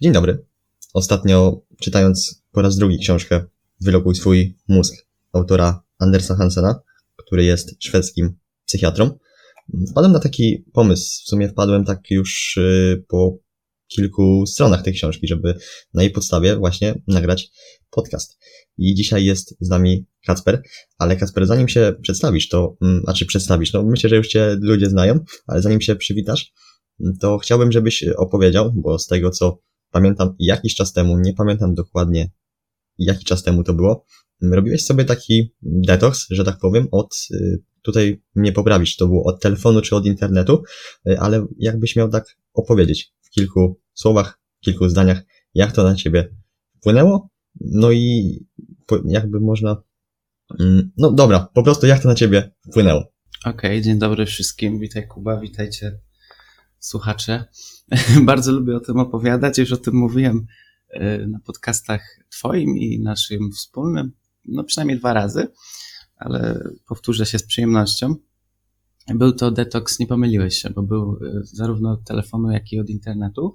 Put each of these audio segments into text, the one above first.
Dzień dobry. Ostatnio czytając po raz drugi książkę Wylokuj swój mózg autora Andersa Hansena, który jest szwedzkim psychiatrą, wpadłem na taki pomysł. W sumie wpadłem tak już y, po kilku stronach tej książki, żeby na jej podstawie właśnie nagrać podcast. I dzisiaj jest z nami Kacper, ale Kacper, zanim się przedstawisz, to, mm, a czy przedstawisz, no myślę, że już cię ludzie znają, ale zanim się przywitasz, to chciałbym, żebyś opowiedział, bo z tego co pamiętam jakiś czas temu, nie pamiętam dokładnie jaki czas temu to było, robiłeś sobie taki detoks, że tak powiem, od, y, tutaj mnie poprawić, to było od telefonu czy od internetu, y, ale jakbyś miał tak opowiedzieć w kilku słowach, w kilku zdaniach, jak to na ciebie wpłynęło, no i jakby można, mm, no dobra, po prostu jak to na ciebie wpłynęło. Okej, okay, dzień dobry wszystkim, witaj Kuba, witajcie słuchacze. Bardzo lubię o tym opowiadać, już o tym mówiłem e, na podcastach Twoim i naszym wspólnym, no przynajmniej dwa razy, ale powtórzę się z przyjemnością. Był to detoks, nie pomyliłeś się, bo był e, zarówno od telefonu, jak i od internetu.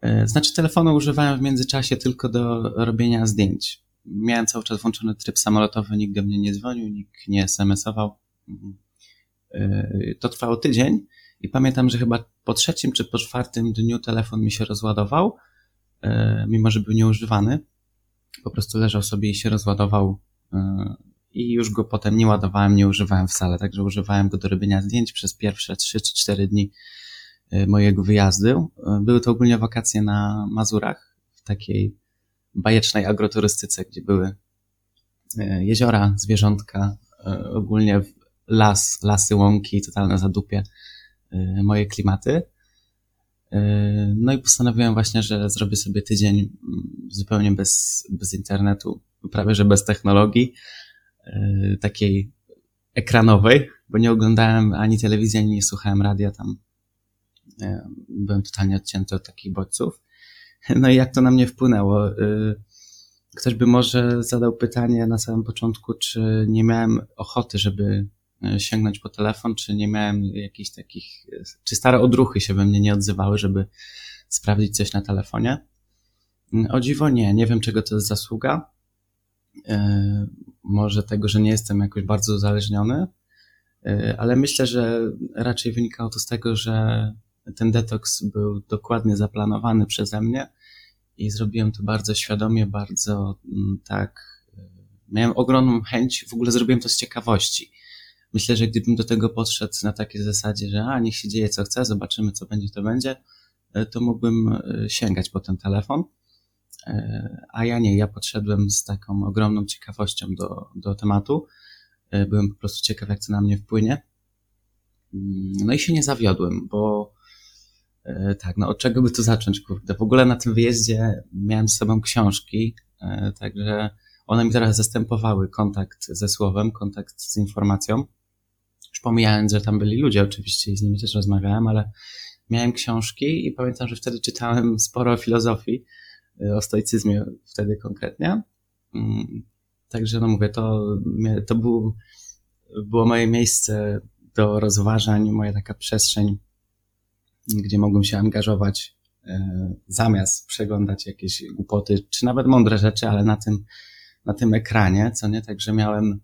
E, znaczy, telefonu używałem w międzyczasie tylko do robienia zdjęć. Miałem cały czas włączony tryb samolotowy, nikt do mnie nie dzwonił, nikt nie SMS-ował. Mhm. To trwało tydzień i pamiętam, że chyba po trzecim czy po czwartym dniu telefon mi się rozładował, e, mimo że był nieużywany. Po prostu leżał sobie i się rozładował e, i już go potem nie ładowałem, nie używałem wcale, także używałem go do robienia zdjęć przez pierwsze 3 czy 4 dni e, mojego wyjazdu. Były to ogólnie wakacje na Mazurach, w takiej bajecznej agroturystyce, gdzie były jeziora, zwierzątka, ogólnie las, lasy, łąki, totalne zadupie. Y, moje klimaty. Y, no i postanowiłem właśnie, że zrobię sobie tydzień mm, zupełnie bez, bez internetu, prawie że bez technologii, y, takiej ekranowej, bo nie oglądałem ani telewizji, ani nie słuchałem radia tam. Byłem totalnie odcięty od takich bodźców. No i jak to na mnie wpłynęło? Ktoś by może zadał pytanie na samym początku, czy nie miałem ochoty, żeby sięgnąć po telefon, czy nie miałem jakichś takich, czy stare odruchy się we mnie nie odzywały, żeby sprawdzić coś na telefonie. Mm, o dziwo nie, nie wiem czego to jest zasługa. E, może tego, że nie jestem jakoś bardzo uzależniony, e, ale myślę, że raczej wynikało to z tego, że ten detoks był dokładnie zaplanowany przeze mnie i zrobiłem to bardzo świadomie, bardzo mm, tak. Miałem ogromną chęć, w ogóle zrobiłem to z ciekawości myślę, że gdybym do tego podszedł na takiej zasadzie, że a niech się dzieje co chce, zobaczymy co będzie, to będzie, e, to mógłbym e, sięgać po ten telefon. E, a ja nie, ja podszedłem z taką ogromną ciekawością do, do tematu. Byłem po prostu ciekaw, jak to na mnie wpłynie. Mm, no i się nie zawiodłem, bo tak, no od czego by tu zacząć, kurde. W ogóle na tym wyjeździe miałem z sobą książki, także one mi teraz zastępowały kontakt ze słowem, kontakt z informacją. Już pomijając, że tam byli ludzie oczywiście i z nimi też rozmawiałem, ale miałem książki i pamiętam, że wtedy czytałem sporo o filozofii, y, o stoicyzmie wtedy konkretnie. Mm, także no mówię, to, to był, było moje miejsce do rozważań, moja taka przestrzeń, gdzie mogłem się angażować y, zamiast przeglądać jakieś głupoty, czy nawet mądre rzeczy, ale na tym, na tym ekranie, co nie? Także miałem,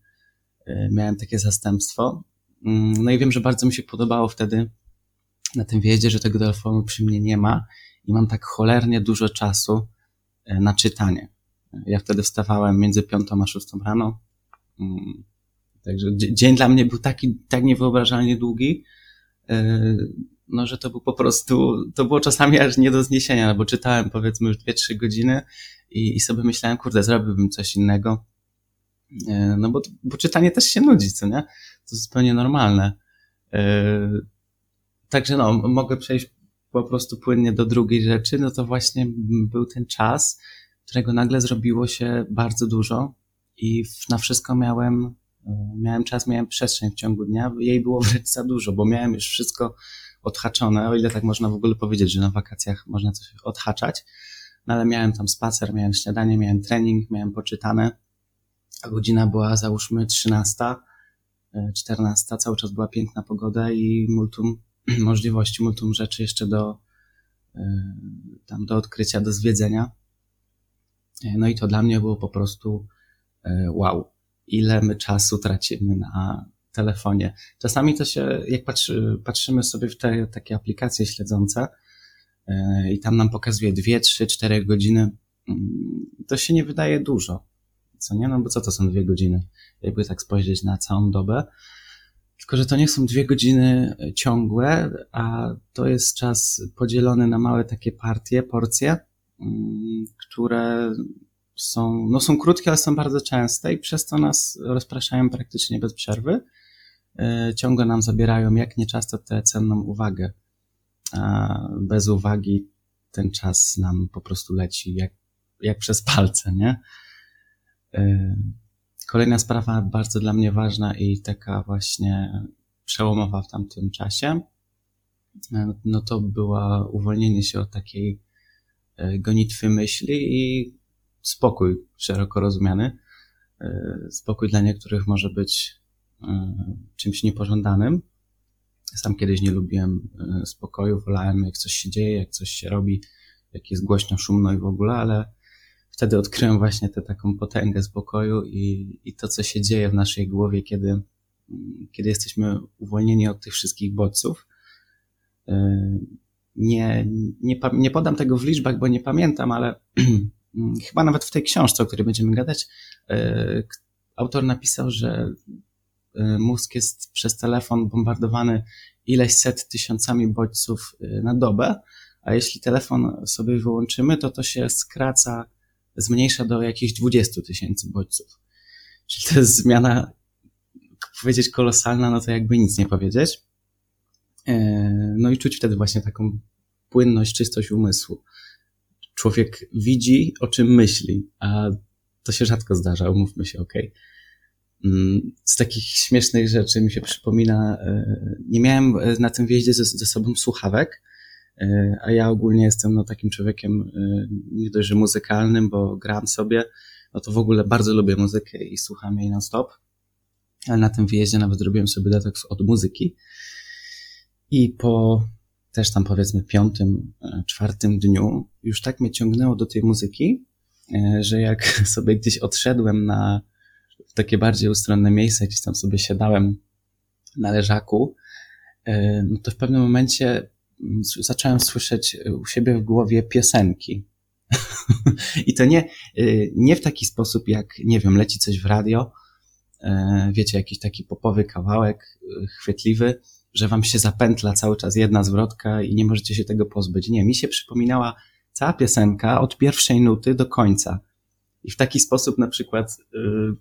y, miałem takie zastępstwo. Mm, no i wiem, że bardzo mi się podobało wtedy na tym wiedzie, że tego telefonu przy mnie nie ma i mam tak cholernie dużo czasu y, na czytanie. Ja wtedy wstawałem między piątą a szóstą rano. Mm, także dzień dla mnie był taki, tak niewyobrażalnie długi, y, no, że to był po prostu, to było czasami aż nie do zniesienia, bo czytałem powiedzmy już 2-3 godziny i, i sobie myślałem, kurde, zrobiłbym coś innego. E, no bo, bo czytanie też się nudzi, co nie? To zupełnie normalne. E, także no, mogę przejść po prostu płynnie do drugiej rzeczy, no to właśnie był ten czas, którego nagle zrobiło się bardzo dużo i na wszystko miałem, e, miałem czas, miałem przestrzeń w ciągu dnia, jej było wręcz za dużo, bo miałem już wszystko odhaczone, o ile tak można w ogóle powiedzieć, że na wakacjach można coś odhaczać, no ale miałem tam spacer, miałem śniadanie, miałem trening, miałem poczytane, godzina była załóżmy 13, 14, e, cały czas była piękna pogoda i multum możliwości, multum rzeczy jeszcze do, tam do odkrycia, do zwiedzenia. No i to dla mnie było po prostu wow, ile my czasu tracimy na telefonie. Czasami to się, jak patrzy, patrzymy sobie w te takie aplikacje śledzące i tam nam pokazuje 2, 3, 4 godziny, mm, to się nie wydaje dużo. Co nie? No bo co to są dwie godziny? Jakby tak spojrzeć na całą dobę. Tylko, że to nie są dwie godziny ciągłe, a to jest czas podzielony na małe takie partie, porcje, mm, które są, no są krótkie, ale są bardzo częste i przez to nas rozpraszają praktycznie bez przerwy. E, ciągle nam zabierają jak nieczęsto tę cenną uwagę. A bez uwagi ten czas nam po prostu leci jak, jak przez palce, nie? E, kolejna sprawa bardzo dla mnie ważna i taka właśnie przełomowa w tamtym czasie, e, no to była uwolnienie się od takiej gonitwy myśli i spokój szeroko rozumiany. Spokój dla niektórych może być E, czymś niepożądanym. Sam kiedyś nie lubiłem e, spokoju, wolałem jak coś się dzieje, jak coś się robi, jak jest głośno, szumno i w ogóle, ale wtedy odkryłem właśnie tę taką potęgę spokoju i, i to, co się dzieje w naszej głowie, kiedy, kiedy jesteśmy uwolnieni od tych wszystkich bodźców. E, nie, nie, nie podam tego w liczbach, bo nie pamiętam, ale chyba nawet w tej książce, o której będziemy gadać, autor napisał, że Y, mózg jest przez telefon bombardowany ileś set tysiącami bodźców na dobę, a jeśli telefon sobie wyłączymy, to to się skraca, zmniejsza do jakichś 20 tysięcy bodźców. Czyli to jest zmiana, powiedzieć kolosalna, no to jakby nic nie powiedzieć. Y, no i czuć wtedy właśnie taką płynność, czystość umysłu. Człowiek widzi, o czym myśli, a to się rzadko zdarza, umówmy się, okej. Okay. Mm, z takich śmiesznych rzeczy mi się przypomina, e, nie miałem e, na tym wjeździe ze, ze sobą słuchawek, e, a ja ogólnie jestem no, takim człowiekiem nie dość, że muzykalnym, bo gram sobie, no to w ogóle bardzo lubię muzykę i słucham jej non-stop, ale na tym wyjeździe nawet zrobiłem sobie detoks od muzyki. I po też tam powiedzmy piątym, czwartym dniu już tak mnie ciągnęło do tej muzyki, że jak sobie gdzieś odszedłem na takie bardziej ustronne miejsce, gdzieś tam sobie siadałem na leżaku, e, no to w pewnym momencie zacząłem słyszeć u siebie w głowie piosenki. I to nie, e, nie w taki sposób, jak, nie wiem, leci coś w radio, e, wiecie, jakiś taki popowy kawałek, chwytliwy, że wam się zapętla cały czas jedna zwrotka i nie możecie się tego pozbyć. Nie, mi się przypominała cała piosenka od pierwszej nuty do końca. I w taki sposób na przykład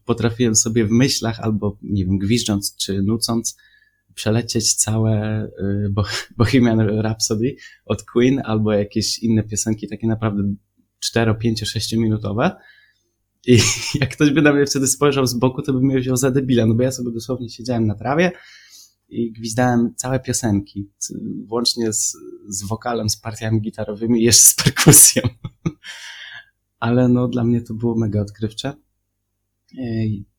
potrafiłem sobie w myślach albo, nie wiem, gwiżdżąc czy nucąc, przelecieć całe y, Bohemian Rhapsody od Queen albo jakieś inne piosenki takie naprawdę 4, 5, 6 minutowe. I jak ktoś by na mnie wtedy spojrzał z boku, to by mnie wziął za debila, no bo ja sobie dosłownie siedziałem na trawie i gwizdałem całe piosenki, włącznie z, z wokalem, z partiami gitarowymi i jeszcze z perkusją ale no dla mnie to było mega odkrywcze.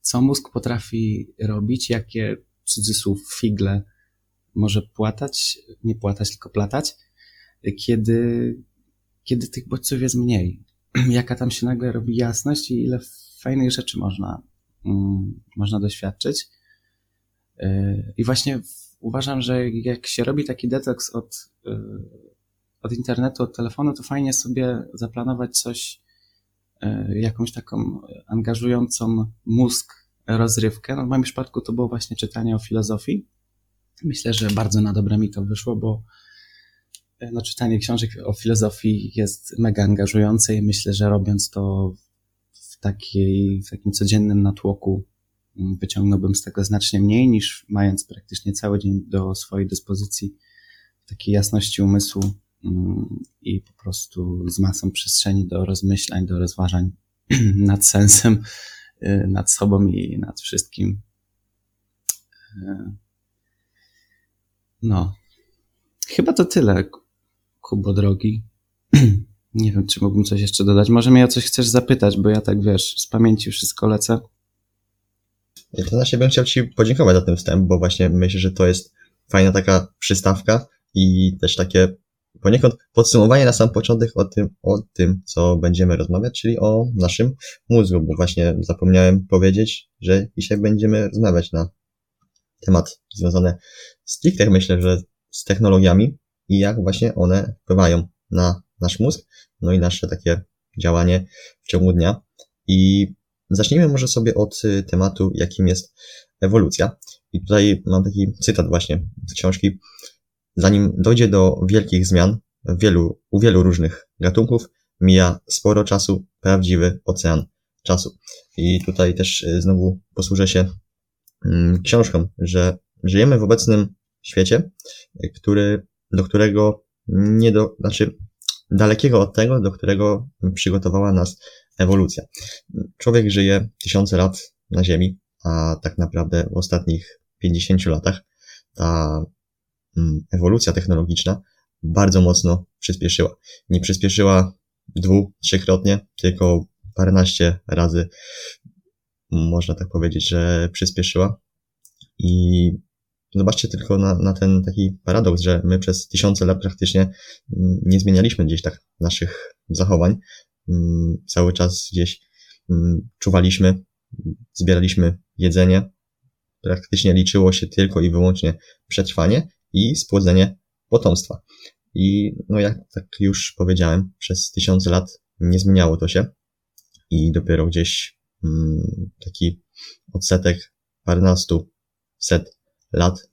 Co mózg potrafi robić, jakie cudzysłów figle może płatać, nie płatać, tylko platać, kiedy, kiedy tych bodźców jest mniej. Jaka tam się nagle robi jasność i ile fajnych rzeczy można, mm, można doświadczyć. Yy, I właśnie uważam, że jak się robi taki detoks od, yy, od internetu, od telefonu, to fajnie sobie zaplanować coś E, jakąś taką angażującą mózg rozrywkę. No w moim przypadku to było właśnie czytanie o filozofii. Myślę, że bardzo na dobre mi to wyszło, bo e, no, czytanie książek o filozofii jest mega angażujące i myślę, że robiąc to w, takiej, w takim codziennym natłoku mm, wyciągnąłbym z tego znacznie mniej niż mając praktycznie cały dzień do swojej dyspozycji takiej jasności umysłu Mm, i po prostu z masą przestrzeni do rozmyślań, do rozważań nad sensem, nad sobą i nad wszystkim. Y, no. Chyba to tyle, Kubo drogi. Nie wiem, czy mógłbym coś jeszcze dodać. Może mnie o coś chcesz zapytać, bo ja tak wiesz, z pamięci wszystko lecę. To znaczy bym chciał Ci podziękować za ten wstęp, bo właśnie myślę, że to jest fajna taka przystawka i też takie poniekąd podsumowanie na sam początek o tym, o tym, co będziemy rozmawiać, czyli o naszym mózgu, bo właśnie zapomniałem powiedzieć, że dzisiaj będziemy rozmawiać na temat związany stricte, myślę, że z technologiami i jak właśnie one wpływają na nasz mózg, no i nasze takie działanie w ciągu dnia. I zacznijmy może sobie od y, tematu, jakim jest ewolucja. I tutaj mam taki cytat właśnie z książki. Zanim dojdzie do wielkich zmian wielu, u wielu różnych gatunków, mija sporo czasu, prawdziwy ocean czasu. I tutaj też y, znowu posłużę się mm, książką, że żyjemy w obecnym świecie, który, do którego nie do, znaczy dalekiego od tego, do którego przygotowała nas ewolucja. Człowiek żyje tysiące lat na Ziemi, a tak naprawdę w ostatnich 50 latach ta ewolucja technologiczna bardzo mocno przyspieszyła. Nie przyspieszyła dwu, trzykrotnie, tylko paręnaście razy można tak powiedzieć, że przyspieszyła. I zobaczcie tylko na, na ten taki paradoks, że my przez tysiące lat praktycznie mm, nie zmienialiśmy gdzieś tak naszych zachowań. Mm, cały czas gdzieś czuwaliśmy, zbieraliśmy jedzenie, praktycznie liczyło się tylko i wyłącznie przetrwanie i spłodzenie potomstwa. I no jak tak już powiedziałem, przez tysiące lat nie zmieniało to się i dopiero gdzieś mm, taki odsetek parnastu set lat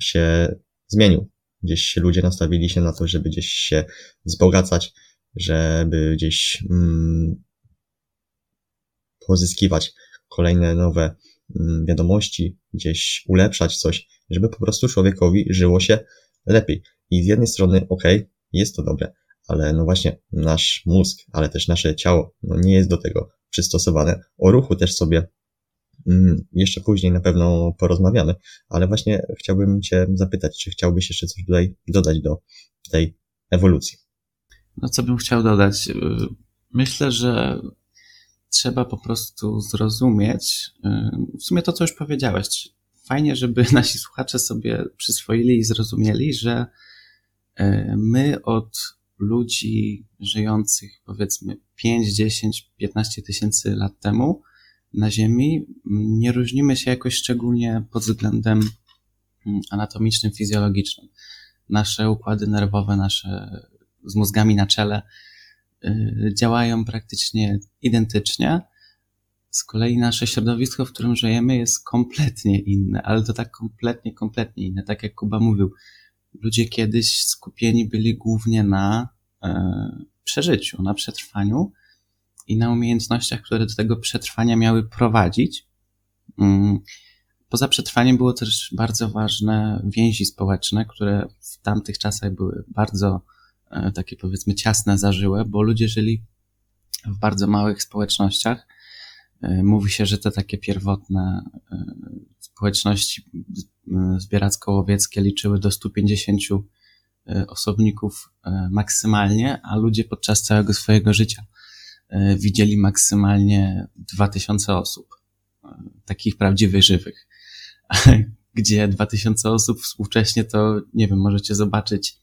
się zmienił. Gdzieś ludzie nastawili się na to, żeby gdzieś się wzbogacać, żeby gdzieś mm, pozyskiwać kolejne nowe mm, wiadomości, gdzieś ulepszać coś, żeby po prostu człowiekowi żyło się lepiej. I z jednej strony, ok, jest to dobre, ale no właśnie nasz mózg, ale też nasze ciało no nie jest do tego przystosowane. O ruchu też sobie mm, jeszcze później na pewno porozmawiamy, ale właśnie chciałbym Cię zapytać, czy chciałbyś jeszcze coś tutaj dodać do tej ewolucji? No co bym chciał dodać? Myślę, że trzeba po prostu zrozumieć, w sumie to, co już powiedziałeś. Fajnie, żeby nasi słuchacze sobie przyswoili i zrozumieli, że e, my od ludzi żyjących powiedzmy 5, 10, 15 tysięcy lat temu na Ziemi nie różnimy się jakoś szczególnie pod względem mm, anatomicznym, fizjologicznym. Nasze układy nerwowe, nasze z mózgami na czele Y, działają praktycznie identycznie. Z kolei nasze środowisko, w którym żyjemy, jest kompletnie inne, ale to tak kompletnie, kompletnie inne. Tak jak Kuba mówił, ludzie kiedyś skupieni byli głównie na e, przeżyciu, na przetrwaniu i na umiejętnościach, które do tego przetrwania miały prowadzić. Mm, poza przetrwaniem było też bardzo ważne więzi społeczne, które w tamtych czasach były bardzo E, takie powiedzmy ciasne, zażyłe, bo ludzie żyli w bardzo małych społecznościach. E, mówi się, że te takie pierwotne e, społeczności zbieracko-łowieckie liczyły do 150 osobników maksymalnie, a ludzie podczas całego swojego życia widzieli maksymalnie 2000 osób, takich prawdziwych, żywych. Gdzie 2000 osób współcześnie to, nie wiem, możecie zobaczyć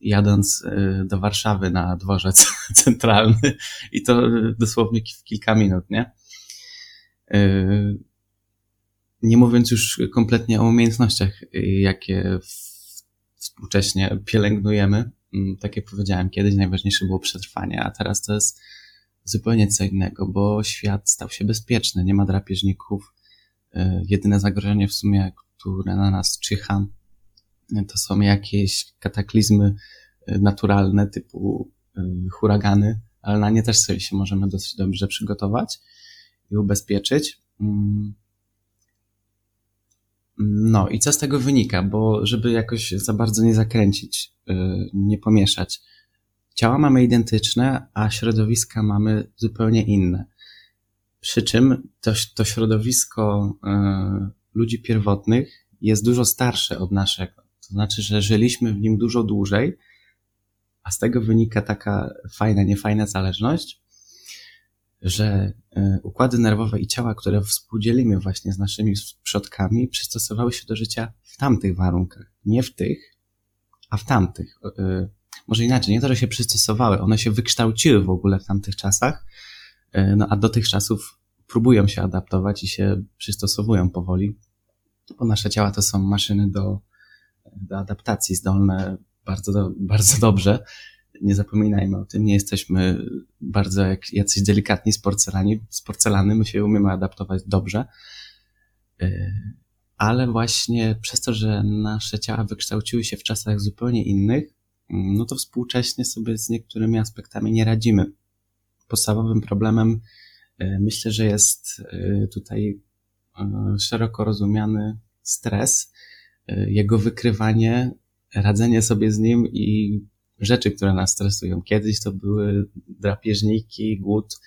jadąc do Warszawy na dworzec centralny i to dosłownie w kilka minut, nie? Y, nie mówiąc już kompletnie o umiejętnościach, jakie współcześnie pielęgnujemy. Mm, tak jak powiedziałem, kiedyś najważniejsze było przetrwanie, a teraz to jest zupełnie co innego, bo świat stał się bezpieczny, nie ma drapieżników. Y, jedyne zagrożenie w sumie, które na nas czyha, to są jakieś kataklizmy naturalne typu huragany, ale na nie też sobie się możemy dosyć dobrze przygotować i ubezpieczyć. Mm. No i co z tego wynika? Bo żeby jakoś za bardzo nie zakręcić, y, nie pomieszać. Ciała mamy identyczne, a środowiska mamy zupełnie inne. Przy czym to, to środowisko ludzi pierwotnych jest dużo starsze od naszego. To znaczy, że żyliśmy w nim dużo dłużej, a z tego wynika taka fajna, niefajna zależność, że e, układy nerwowe i ciała, które współdzielimy właśnie z naszymi przodkami, przystosowały się do życia w tamtych warunkach, nie w tych, a w tamtych. Y, może inaczej, nie to, że się przystosowały, one się wykształciły w ogóle w tamtych czasach, y, no a do tych czasów próbują się adaptować i się przystosowują powoli, bo nasze ciała to są maszyny do, do adaptacji zdolne bardzo, bardzo dobrze. Nie zapominajmy o tym, nie jesteśmy bardzo jak jacyś delikatni z porcelani, z porcelany, my się umiemy adaptować dobrze. Y, ale właśnie przez to, że nasze ciała wykształciły się w czasach zupełnie innych, mm, no to współcześnie sobie z niektórymi aspektami nie radzimy. Podstawowym problemem y, myślę, że jest y, tutaj szeroko rozumiany stres, jego wykrywanie, radzenie sobie z nim i rzeczy, które nas stresują. Kiedyś to były drapieżniki, głód,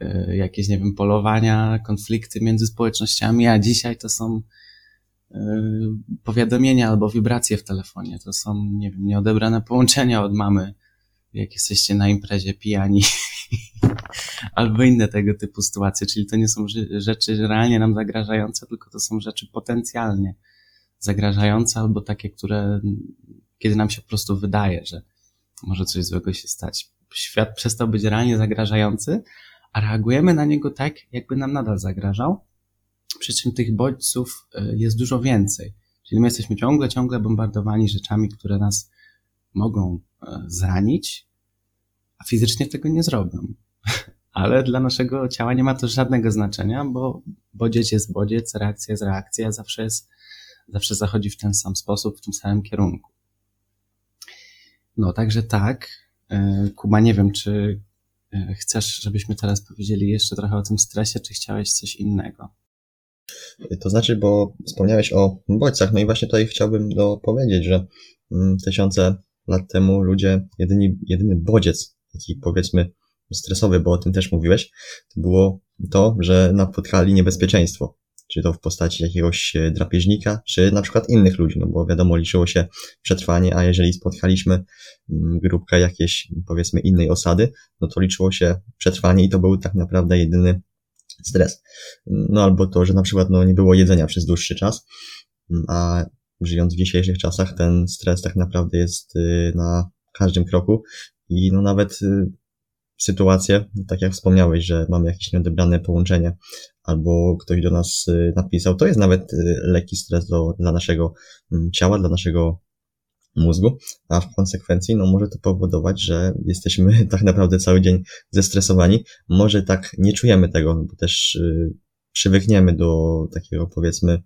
e, jakieś, nie wiem, polowania, konflikty między społecznościami, a dzisiaj to są e, powiadomienia albo wibracje w telefonie. To są, nie wiem, nieodebrane połączenia od mamy, jak jesteście na imprezie pijani, albo inne tego typu sytuacje. Czyli to nie są rzeczy realnie nam zagrażające, tylko to są rzeczy potencjalnie zagrażające albo takie, które kiedy nam się po prostu wydaje, że może coś złego się stać. Świat przestał być realnie zagrażający, a reagujemy na niego tak, jakby nam nadal zagrażał. Przy czym tych bodźców e, jest dużo więcej. Czyli my jesteśmy ciągle, ciągle bombardowani rzeczami, które nas mogą e, zranić, a fizycznie tego nie zrobią. Ale dla naszego ciała nie ma to żadnego znaczenia, bo bodziec jest bodziec, reakcja jest reakcja, zawsze jest, zawsze zachodzi w ten sam sposób, w tym samym kierunku. No, także tak. E, Kuba, nie wiem, czy e, chcesz, żebyśmy teraz powiedzieli jeszcze trochę o tym stresie, czy chciałeś coś innego? To znaczy, bo wspomniałeś o bodźcach, no i właśnie tutaj chciałbym dopowiedzieć, że mm, tysiące lat temu ludzie, jedyny, jedyny bodziec, taki powiedzmy stresowy, bo o tym też mówiłeś, to było to, że napotkali niebezpieczeństwo czy to w postaci jakiegoś e, drapieżnika, czy na przykład innych ludzi, no bo wiadomo, liczyło się przetrwanie, a jeżeli spotkaliśmy mm, grupkę jakiejś, powiedzmy, innej osady, no to liczyło się przetrwanie i to był tak naprawdę jedyny stres. No albo to, że na przykład no, nie było jedzenia przez dłuższy czas, mm, a żyjąc w dzisiejszych czasach, ten stres tak naprawdę jest y, na każdym kroku i no nawet sytuacje, tak jak wspomniałeś, że mamy jakieś nieodebrane połączenie, albo ktoś do nas y, napisał, to jest nawet y, lekki stres do, dla naszego mm, ciała, dla naszego mózgu, a w konsekwencji no, może to powodować, że jesteśmy tak naprawdę cały dzień zestresowani. Może tak nie czujemy tego, bo też y, przywykniemy do takiego powiedzmy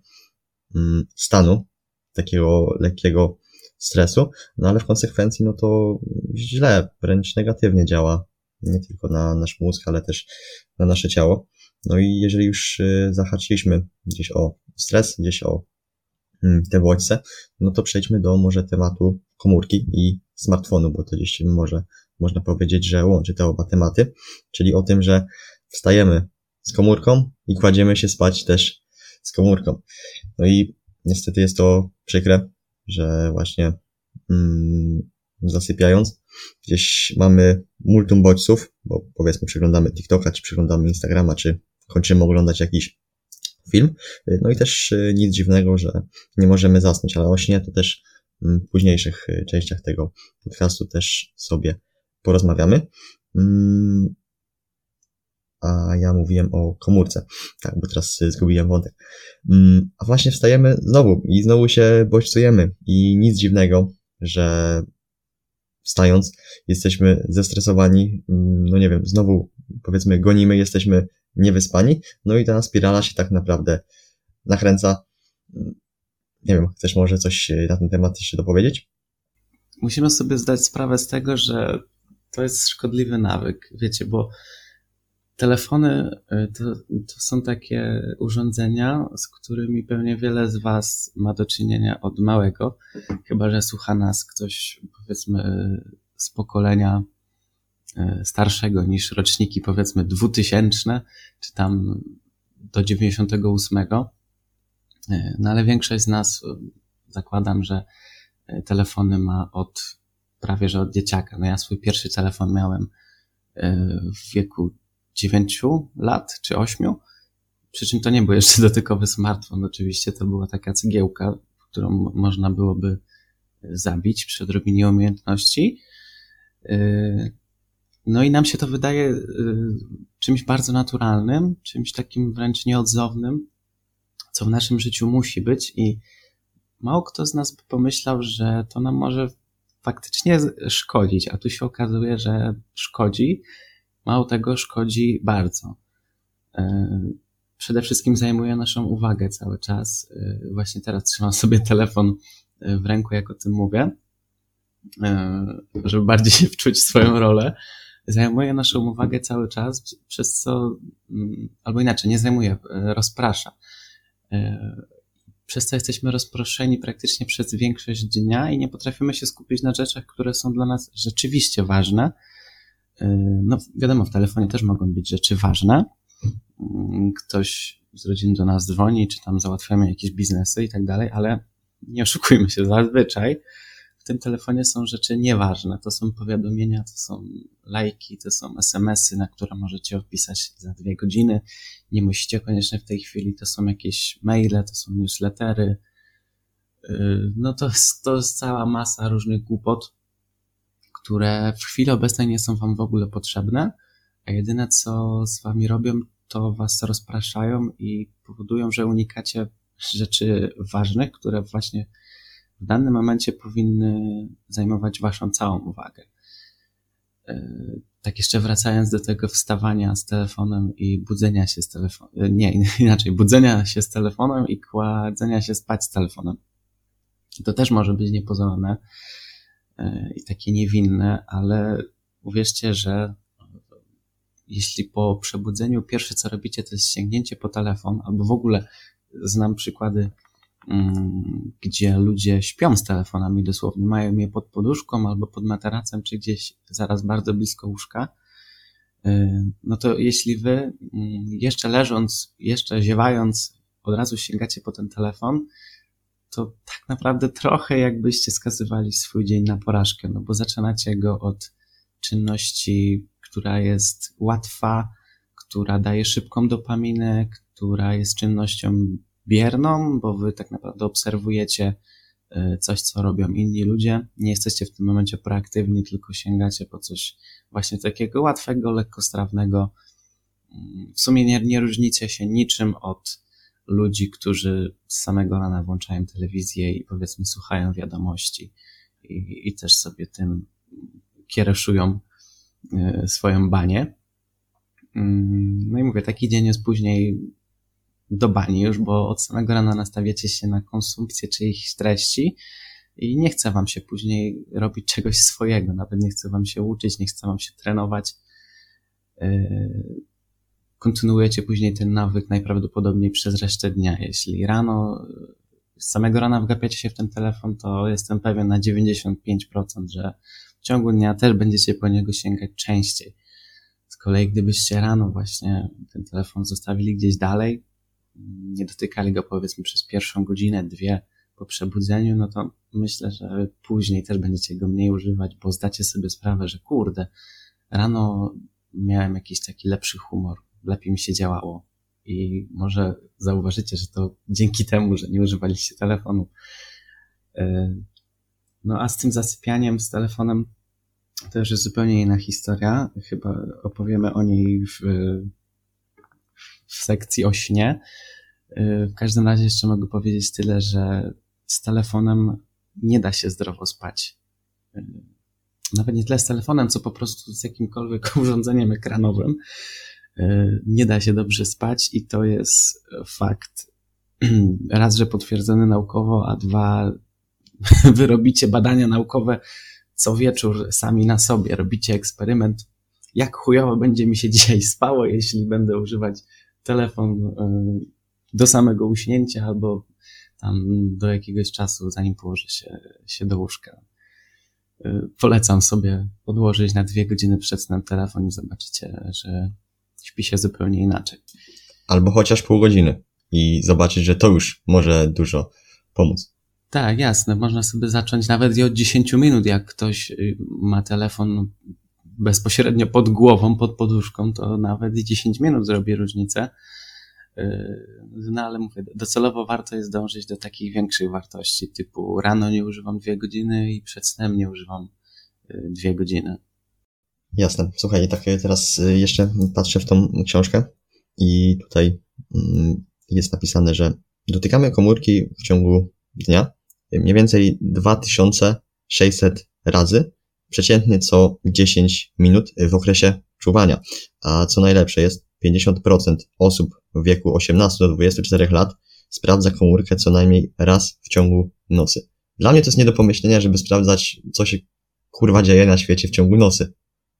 mm, stanu, takiego lekkiego stresu, no ale w konsekwencji no to źle, wręcz negatywnie działa nie tylko na nasz mózg, ale też na nasze ciało. No i jeżeli już y, zahaczyliśmy gdzieś o stres, gdzieś o mm, te bodźce, no to przejdźmy do może tematu komórki i smartfonu, bo to gdzieś może można powiedzieć, że łączy te oba tematy, czyli o tym, że wstajemy z komórką i kładziemy się spać też z komórką. No i niestety jest to przykre, że właśnie mm, zasypiając gdzieś mamy multum bodźców, bo powiedzmy przeglądamy TikToka, czy przeglądamy Instagrama, czy kończymy oglądać jakiś film. No i też y, nic dziwnego, że nie możemy zasnąć, ale o śnie to też mm, w późniejszych y, częściach tego podcastu też sobie porozmawiamy. Mm, a ja mówiłem o komórce. Tak, bo teraz y, zgubiłem wątek. Mm, a właśnie wstajemy znowu i znowu się bodźcujemy i nic dziwnego, że wstając jesteśmy zestresowani, no nie wiem, znowu powiedzmy gonimy, jesteśmy niewyspani, no i ta spirala się tak naprawdę nakręca. Nie wiem, chcesz może coś na ten temat jeszcze dopowiedzieć? Musimy sobie zdać sprawę z tego, że to jest szkodliwy nawyk, wiecie, bo telefony y, to, to są takie urządzenia, z którymi pewnie wiele z Was ma do czynienia od małego, chyba że słucha nas ktoś, powiedzmy, z pokolenia E, starszego niż roczniki powiedzmy dwutysięczne, czy tam do 98. E, no ale większość z nas zakładam, że telefony ma od prawie że od dzieciaka. No ja swój pierwszy telefon miałem w wieku 9 lat czy 8. Przy czym to nie był jeszcze dotykowy smartfon, oczywiście to była taka cegiełka, którą można byłoby zabić przy odrobinie umiejętności. No i nam się to wydaje czymś bardzo naturalnym, czymś takim wręcz nieodzownym, co w naszym życiu musi być i mało kto z nas by pomyślał, że to nam może faktycznie szkodzić, a tu się okazuje, że szkodzi. Mało tego, szkodzi bardzo. E, przede wszystkim zajmuje naszą uwagę cały czas. E, właśnie teraz trzymam sobie telefon e, w ręku, jak o tym mówię, żeby bardziej się wczuć w swoją rolę. Zajmuje naszą uwagę cały czas, przez co, mm, albo inaczej, nie zajmuje, rozprasza przez co jesteśmy rozproszeni praktycznie przez większość dnia i nie potrafimy się skupić na rzeczach, które są dla nas rzeczywiście ważne. Yy, no, wiadomo, w telefonie też mogą być rzeczy ważne. Yy, ktoś z rodziny do nas dzwoni, czy tam załatwiamy jakieś biznesy i tak dalej, ale nie oszukujmy się, zazwyczaj w tym telefonie są rzeczy nieważne. To są powiadomienia, to są lajki, to są SMS-y, na które możecie odpisać za dwie godziny. Nie musicie koniecznie w tej chwili, to są jakieś maile, to są newslettery. Yy, no to jest, to jest cała masa różnych głupot, które w chwili obecnej nie są wam w ogóle potrzebne, a jedyne co z wami robią, to was rozpraszają i powodują, że unikacie rzeczy ważnych, które właśnie w danym momencie powinny zajmować Waszą całą uwagę. E, tak jeszcze wracając do tego wstawania z telefonem i budzenia się z telefonem, nie, inaczej, budzenia się z telefonem i kładzenia się spać z telefonem. To też może być niepozorne i takie niewinne, ale uwierzcie, że jeśli po przebudzeniu pierwsze co robicie to jest sięgnięcie po telefon, albo w ogóle znam przykłady Mm, gdzie ludzie śpią z telefonami dosłownie, mają je pod poduszką albo pod materacem, czy gdzieś zaraz bardzo blisko łóżka, y, no to jeśli wy mm, jeszcze leżąc, jeszcze ziewając, od razu sięgacie po ten telefon, to tak naprawdę trochę jakbyście skazywali swój dzień na porażkę, no bo zaczynacie go od czynności, która jest łatwa, która daje szybką dopaminę, która jest czynnością bierną, bo wy tak naprawdę obserwujecie e, coś, co robią inni ludzie. Nie jesteście w tym momencie proaktywni, tylko sięgacie po coś właśnie takiego łatwego, lekkostrawnego. Mm, w sumie nie, nie różnicie się niczym od ludzi, którzy z samego rana włączają telewizję i powiedzmy słuchają wiadomości i, i też sobie tym kiereszują e, swoją banię. Mm, no i mówię, taki dzień jest później do bani już, bo od samego rana nastawiacie się na konsumpcję czyichś treści i nie chce wam się później robić czegoś swojego, nawet nie chce wam się uczyć, nie chce wam się trenować. Kontynuujecie później ten nawyk najprawdopodobniej przez resztę dnia. Jeśli rano, z samego rana wgapiacie się w ten telefon, to jestem pewien na 95%, że w ciągu dnia też będziecie po niego sięgać częściej. Z kolei, gdybyście rano właśnie ten telefon zostawili gdzieś dalej, nie dotykali go powiedzmy przez pierwszą godzinę, dwie po przebudzeniu, no to myślę, że później też będziecie go mniej używać, bo zdacie sobie sprawę, że kurde, rano miałem jakiś taki lepszy humor, lepiej mi się działało. I może zauważycie, że to dzięki temu, że nie używaliście telefonu. E, no a z tym zasypianiem z telefonem to już jest zupełnie inna historia. Chyba opowiemy o niej w, w sekcji o śnie. Y, w każdym razie jeszcze mogę powiedzieć tyle, że z telefonem nie da się zdrowo spać. Y, nawet nie tyle z telefonem, co po prostu z jakimkolwiek urządzeniem ekranowym. Y, nie da się dobrze spać i to jest fakt. Raz, że potwierdzony naukowo, a dwa, wy robicie badania naukowe co wieczór sami na sobie. Robicie eksperyment, jak chujowo będzie mi się dzisiaj spało, jeśli będę używać telefon y, do samego uśnięcia albo tam do jakiegoś czasu, zanim położę się, się do łóżka. Y, polecam sobie podłożyć na dwie godziny przed snem telefon i zobaczycie, że śpi się zupełnie inaczej. Albo chociaż pół godziny i zobaczyć, że to już może dużo pomóc. Tak, jasne. Można sobie zacząć nawet i od 10 minut. Jak ktoś y, ma telefon bezpośrednio pod głową, pod poduszką, to nawet i 10 minut zrobi różnicę. No ale mówię, docelowo warto jest dążyć do takich większych wartości, typu rano nie używam dwie godziny i przed snem nie używam dwie godziny. Jasne. Słuchaj, tak teraz jeszcze patrzę w tą książkę i tutaj mm, jest napisane, że dotykamy komórki w ciągu dnia mniej więcej 2600 razy, przeciętnie co 10 minut w okresie czuwania. A co najlepsze jest, 50% osób w wieku 18 do 24 lat sprawdza komórkę co najmniej raz w ciągu nocy. Dla mnie to jest nie do pomyślenia, żeby sprawdzać, co się kurwa dzieje na świecie w ciągu nocy.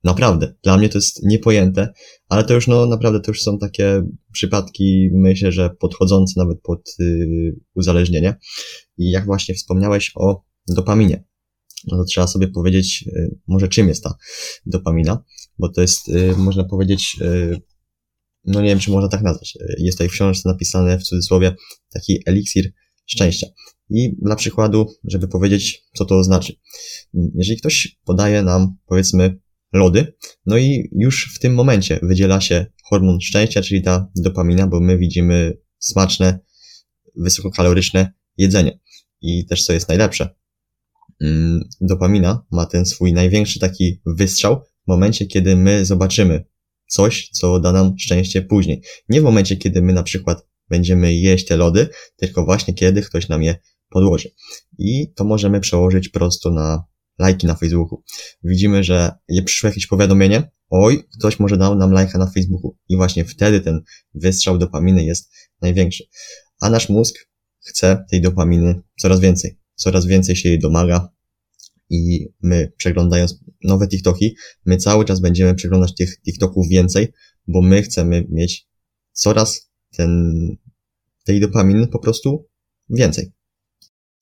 Naprawdę. Dla mnie to jest niepojęte, ale to już, no, naprawdę to już są takie przypadki, myślę, że podchodzące nawet pod yy, uzależnienie. I jak właśnie wspomniałeś o dopaminie, no to trzeba sobie powiedzieć, yy, może czym jest ta dopamina, bo to jest, yy, można powiedzieć, no nie wiem, czy można tak nazwać. Jest tutaj w książce napisane w cudzysłowie taki eliksir szczęścia. I dla przykładu, żeby powiedzieć, co to znaczy. Jeżeli ktoś podaje nam, powiedzmy, lody. No i już w tym momencie wydziela się hormon szczęścia, czyli ta dopamina, bo my widzimy smaczne, wysokokaloryczne jedzenie. I też co jest najlepsze, mm, dopamina ma ten swój największy taki wystrzał w momencie, kiedy my zobaczymy coś, co da nam szczęście później. Nie w momencie, kiedy my na przykład będziemy jeść te lody, tylko właśnie kiedy ktoś nam je podłoży. I to możemy przełożyć prosto na lajki na Facebooku. Widzimy, że przyszło jakieś powiadomienie, oj, ktoś może dał nam lajka na Facebooku. I właśnie wtedy ten wystrzał dopaminy jest największy. A nasz mózg chce tej dopaminy coraz więcej. Coraz więcej się jej domaga. I my przeglądając nowe TikToki, my cały czas będziemy przeglądać tych TikToków więcej, bo my chcemy mieć coraz ten, tej dopaminy po prostu więcej.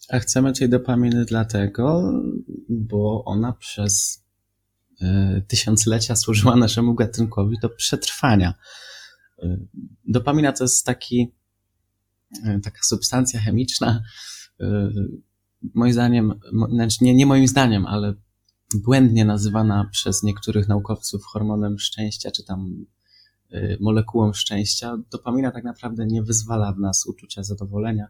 A chcemy tej dopaminy dlatego, bo ona przez y, tysiąclecia służyła naszemu gatunkowi do przetrwania. Y, dopamina to jest taki, y, taka substancja chemiczna, moim zdaniem, znaczy nie, nie moim zdaniem, ale błędnie nazywana przez niektórych naukowców hormonem szczęścia, czy tam molekułą szczęścia. Dopamina tak naprawdę nie wyzwala w nas uczucia zadowolenia,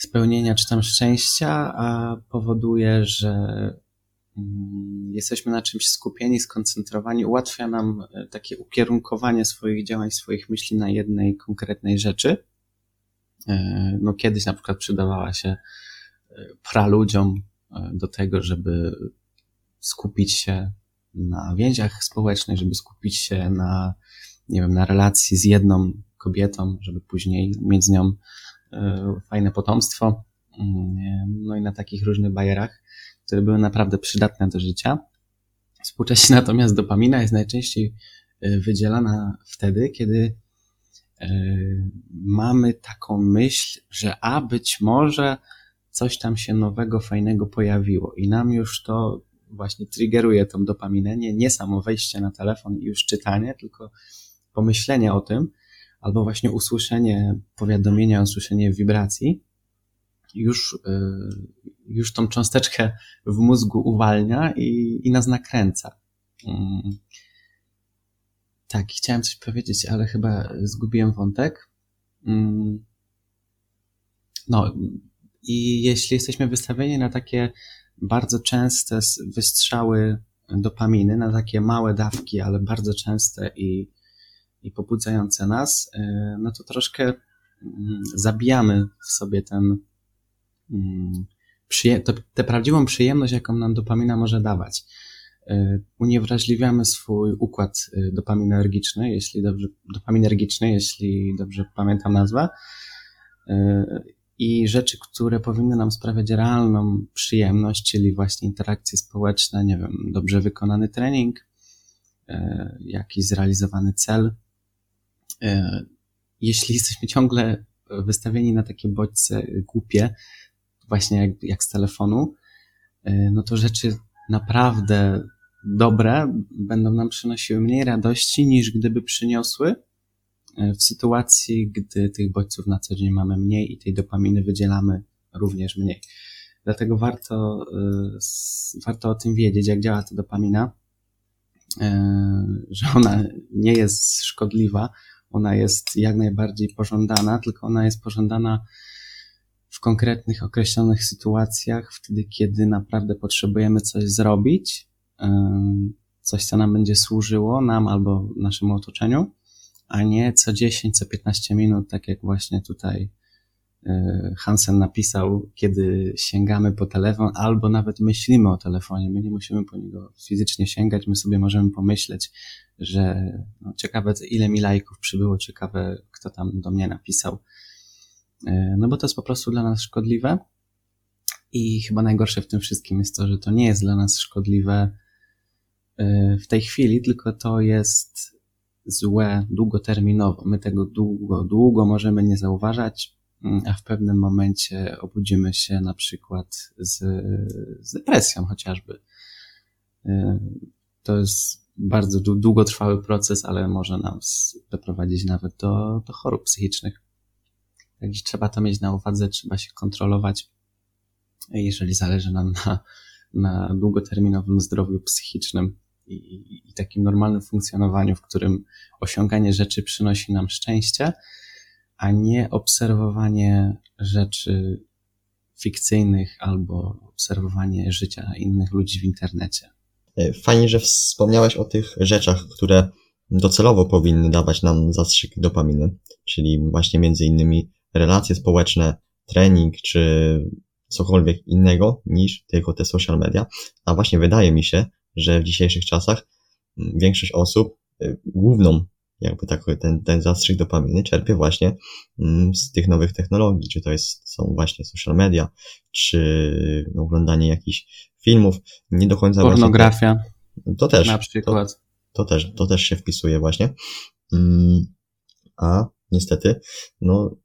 spełnienia czy tam szczęścia, a powoduje, że mm, jesteśmy na czymś skupieni, skoncentrowani, ułatwia nam e, takie ukierunkowanie swoich działań, swoich myśli na jednej konkretnej rzeczy. E, no kiedyś na przykład przydawała się e, praludziom do tego, żeby skupić się na więziach społecznych, żeby skupić się na, nie wiem, na relacji z jedną kobietą, żeby później mieć z nią fajne potomstwo, mm, no i na takich różnych bajerach, które były naprawdę przydatne do życia. Współcześnie natomiast dopamina jest najczęściej e, wydzielana wtedy, kiedy e, mamy taką myśl, że a być może coś tam się nowego, fajnego pojawiło i nam już to właśnie triggeruje tą dopaminę, nie, nie samo wejście na telefon i już czytanie, tylko pomyślenie o tym, albo właśnie usłyszenie powiadomienia, usłyszenie wibracji, już, y, już tą cząsteczkę w mózgu uwalnia i, i nas nakręca. Mm. Tak, chciałem coś powiedzieć, ale chyba zgubiłem wątek. Mm. No, i jeśli jesteśmy wystawieni na takie bardzo częste wystrzały dopaminy, na takie małe dawki, ale bardzo częste i i pobudzające nas, e, no to troszkę mm, zabijamy w sobie ten, mm, tę prawdziwą przyjemność, jaką nam dopamina może dawać. E, uniewrażliwiamy swój układ e, dopaminergiczny, jeśli dobrze, dopaminergiczny, jeśli dobrze pamiętam nazwę, i rzeczy, które powinny nam sprawiać realną przyjemność, czyli właśnie interakcje społeczne, nie wiem, dobrze wykonany trening, jakiś zrealizowany cel, jeśli jesteśmy ciągle wystawieni na takie bodźce głupie, właśnie jak, jak z telefonu, e, no to rzeczy naprawdę dobre będą nam przynosiły mniej radości niż gdyby przyniosły e, w sytuacji, gdy tych bodźców na co dzień mamy mniej i tej dopaminy wydzielamy również mniej. Dlatego warto, warto o tym wiedzieć, jak działa ta dopamina, że ona nie jest szkodliwa, ona jest jak najbardziej pożądana, tylko ona jest pożądana w konkretnych, określonych sytuacjach, wtedy, kiedy naprawdę potrzebujemy coś zrobić, coś, co nam będzie służyło, nam albo naszemu otoczeniu, a nie co 10, co 15 minut, tak jak właśnie tutaj Hansen napisał, kiedy sięgamy po telefon, albo nawet myślimy o telefonie. My nie musimy po niego fizycznie sięgać, my sobie możemy pomyśleć, że no, ciekawe, ile mi lajków przybyło, ciekawe, kto tam do mnie napisał. E, no bo to jest po prostu dla nas szkodliwe. I chyba najgorsze w tym wszystkim jest to, że to nie jest dla nas szkodliwe e, w tej chwili, tylko to jest złe długoterminowo. My tego długo, długo możemy nie zauważać, a w pewnym momencie obudzimy się na przykład z, z depresją chociażby. Y, to jest bardzo długotrwały proces, ale może nas doprowadzić nawet do, do chorób psychicznych. Także trzeba to mieć na uwadze, trzeba się kontrolować, jeżeli zależy nam na, na długoterminowym zdrowiu psychicznym i, i takim normalnym funkcjonowaniu, w którym osiąganie rzeczy przynosi nam szczęście, a nie obserwowanie rzeczy fikcyjnych albo obserwowanie życia innych ludzi w internecie. E, fajnie, że wspomniałeś o tych rzeczach, które docelowo powinny dawać nam zastrzyk dopaminy, czyli właśnie między innymi relacje społeczne, trening czy cokolwiek innego niż tylko te social media. A właśnie wydaje mi się, że w dzisiejszych czasach mm, większość osób y, główną jakby tak, ten, ten zastrzyk dopaminy czerpie właśnie mm, z tych nowych technologii, czy to jest, są właśnie social media, czy oglądanie jakichś filmów, nie do końca Pornografia. Właśnie, to też. Na przykład. To, to, też, to też się wpisuje właśnie. Mm, a niestety, no,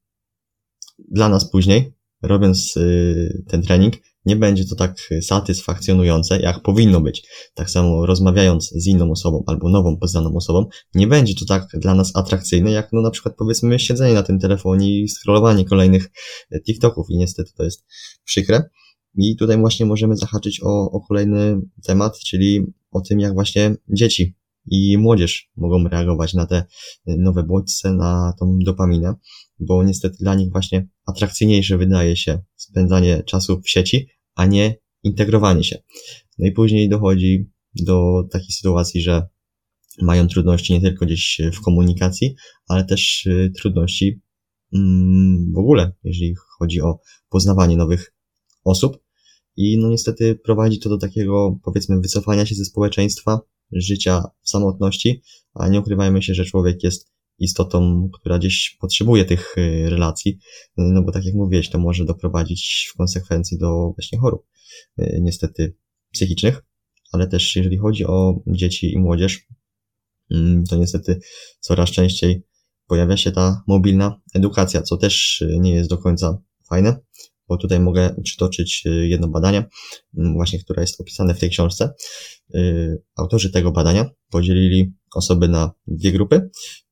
dla nas później, robiąc y, ten trening, nie będzie to tak satysfakcjonujące, jak powinno być. Tak samo rozmawiając z inną osobą albo nową poznaną osobą, nie będzie to tak dla nas atrakcyjne, jak no na przykład powiedzmy siedzenie na tym telefonie i scrollowanie kolejnych e, TikToków i niestety to jest przykre. I tutaj właśnie możemy zahaczyć o, o kolejny temat, czyli o tym, jak właśnie dzieci i młodzież mogą reagować na te nowe bodźce, na tą dopaminę, bo niestety dla nich właśnie atrakcyjniejsze wydaje się spędzanie czasu w sieci, a nie integrowanie się. No i później dochodzi do takiej sytuacji, że mają trudności nie tylko gdzieś w komunikacji, ale też y, trudności mm, w ogóle, jeżeli chodzi o poznawanie nowych osób. I no niestety prowadzi to do takiego, powiedzmy, wycofania się ze społeczeństwa, życia w samotności, a nie ukrywajmy się, że człowiek jest istotą, która gdzieś potrzebuje tych y, relacji, no bo tak jak mówiłeś, to może doprowadzić w konsekwencji do właśnie chorób, y, niestety psychicznych, ale też jeżeli chodzi o dzieci i młodzież, mm, to niestety coraz częściej pojawia się ta mobilna edukacja, co też y, nie jest do końca fajne, bo tutaj mogę przytoczyć jedno badanie, mm, właśnie które jest opisane w tej książce. Autorzy tego badania podzielili osoby na dwie grupy Y,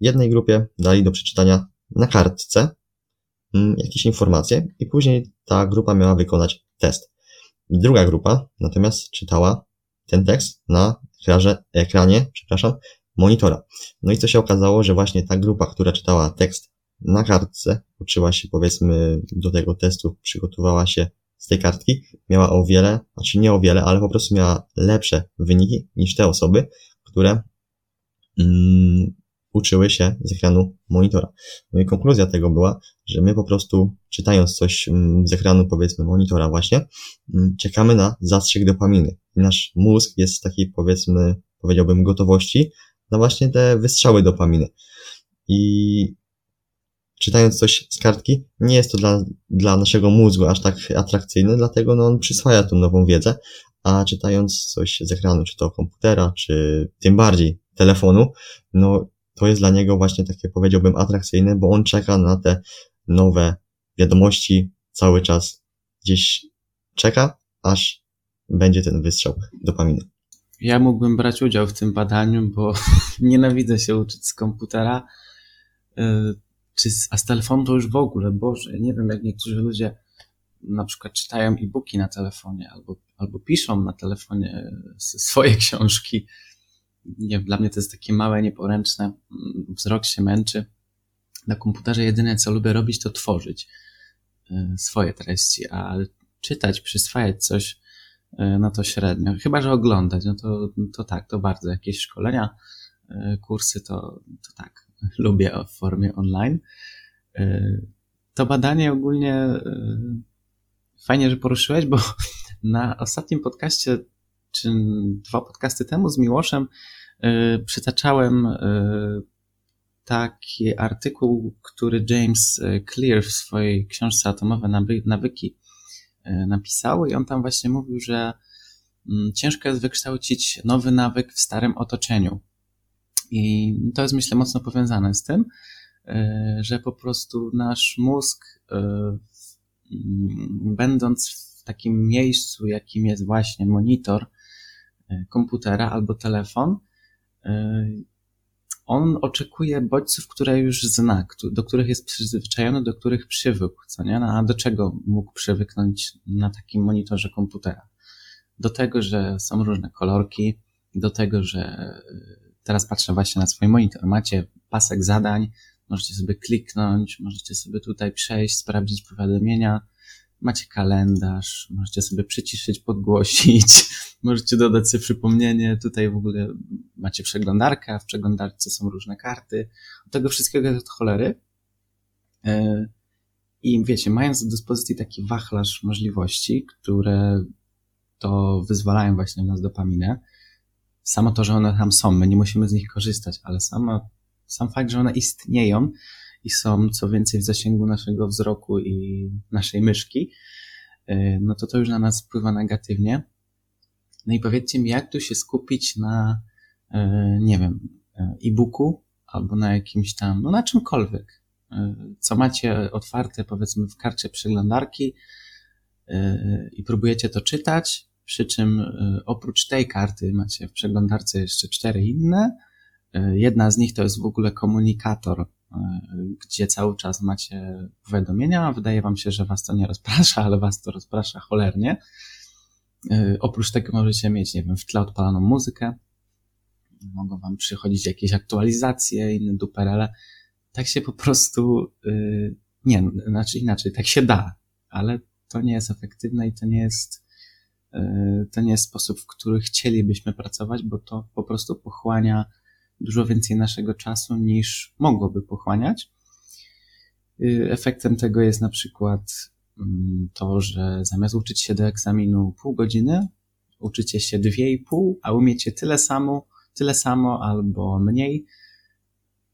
jednej grupie dali do przeczytania na kartce mm, jakieś informacje i później ta grupa miała wykonać test. Druga grupa natomiast czytała ten tekst na ekranie, ekranie przepraszam, monitora. No i co się okazało, że właśnie ta grupa, która czytała tekst na kartce, uczyła się powiedzmy do tego testu, przygotowała się z tej kartki, miała o wiele, znaczy nie o wiele, ale po prostu miała lepsze wyniki niż te osoby, które mm, uczyły się z ekranu monitora. No i konkluzja tego była, że my po prostu czytając coś mm, z ekranu powiedzmy monitora właśnie, mm, czekamy na zastrzyk dopaminy. Nasz mózg jest w takiej powiedzmy, powiedziałbym gotowości na właśnie te wystrzały dopaminy. I czytając coś z kartki, nie jest to dla, dla naszego mózgu aż tak atrakcyjne, dlatego no, on przyswaja tą nową wiedzę, a czytając coś z ekranu, czy to komputera, czy tym bardziej telefonu, no to jest dla niego właśnie takie powiedziałbym atrakcyjne, bo on czeka na te nowe wiadomości cały czas gdzieś czeka, aż będzie ten wystrzał dopaminy. Ja mógłbym brać udział w tym badaniu, bo nienawidzę się uczyć z komputera, y, czy z, a z telefonu to już w ogóle, Boże, nie wiem jak niektórzy ludzie na przykład czytają e-booki na telefonie albo, albo piszą na telefonie swoje książki nie, dla mnie to jest takie małe, nieporęczne, wzrok się męczy. Na komputerze jedyne, co lubię robić, to tworzyć swoje treści, a czytać, przyswajać coś, no to średnio. Chyba, że oglądać, no to, to tak, to bardzo. Jakieś szkolenia, kursy, to, to tak, lubię w formie online. To badanie ogólnie fajnie, że poruszyłeś, bo na ostatnim podcaście, czy dwa podcasty temu z Miłoszem, yy, przytaczałem yy, taki artykuł, który James Clear w swojej książce Atomowe nawyki napisał i on tam właśnie mówił, że yy, ciężko jest wykształcić nowy nawyk w starym otoczeniu. I to jest myślę mocno powiązane z tym, że po prostu nasz mózg yy, będąc w takim miejscu, jakim jest właśnie monitor komputera albo telefon, e, on oczekuje bodźców, które już zna, do których jest przyzwyczajony, do których przywykł, co nie? No, a do czego mógł przywyknąć na takim monitorze komputera? Do tego, że są różne kolorki, do tego, że e, teraz patrzę właśnie na swój monitor. Macie pasek zadań, Możecie sobie kliknąć, możecie sobie tutaj przejść, sprawdzić powiadomienia, macie kalendarz, możecie sobie przyciszyć, podgłosić, możecie dodać sobie przypomnienie. Tutaj w ogóle macie przeglądarkę, a w przeglądarce są różne karty. Od tego wszystkiego jest od cholery. E, I wiecie, mając do dyspozycji taki wachlarz możliwości, które to wyzwalają właśnie w nas dopaminę, samo to, że one tam są, my nie musimy z nich korzystać, ale samo sam fakt, że one istnieją i są co więcej w zasięgu naszego wzroku i naszej myszki, y, no to to już na nas wpływa negatywnie. No i powiedzcie mi, jak tu się skupić na, y, nie wiem, y, e-booku albo na jakimś tam, no na czymkolwiek, co macie otwarte powiedzmy w karcie przeglądarki i próbujecie to czytać, przy czym oprócz tej karty macie w przeglądarce jeszcze cztery inne, E, jedna z nich to jest w ogóle komunikator, e, gdzie cały czas macie powiadomienia. Wydaje wam się, że was to nie rozprasza, ale was to rozprasza cholernie. E, oprócz tego możecie mieć, nie wiem, w tle odpaloną muzykę. Mogą wam przychodzić jakieś aktualizacje, inne duperele. Tak się po prostu, nie, znaczy inaczej, tak się da, ale to nie jest efektywne i to nie jest, to nie jest sposób, w który chcielibyśmy pracować, bo to po prostu pochłania dużo więcej naszego czasu niż mogłoby pochłaniać. Y, efektem tego jest na przykład mm, to, że zamiast uczyć się do egzaminu pół godziny, uczycie się dwie i pół, a umiecie tyle samo, tyle samo albo mniej,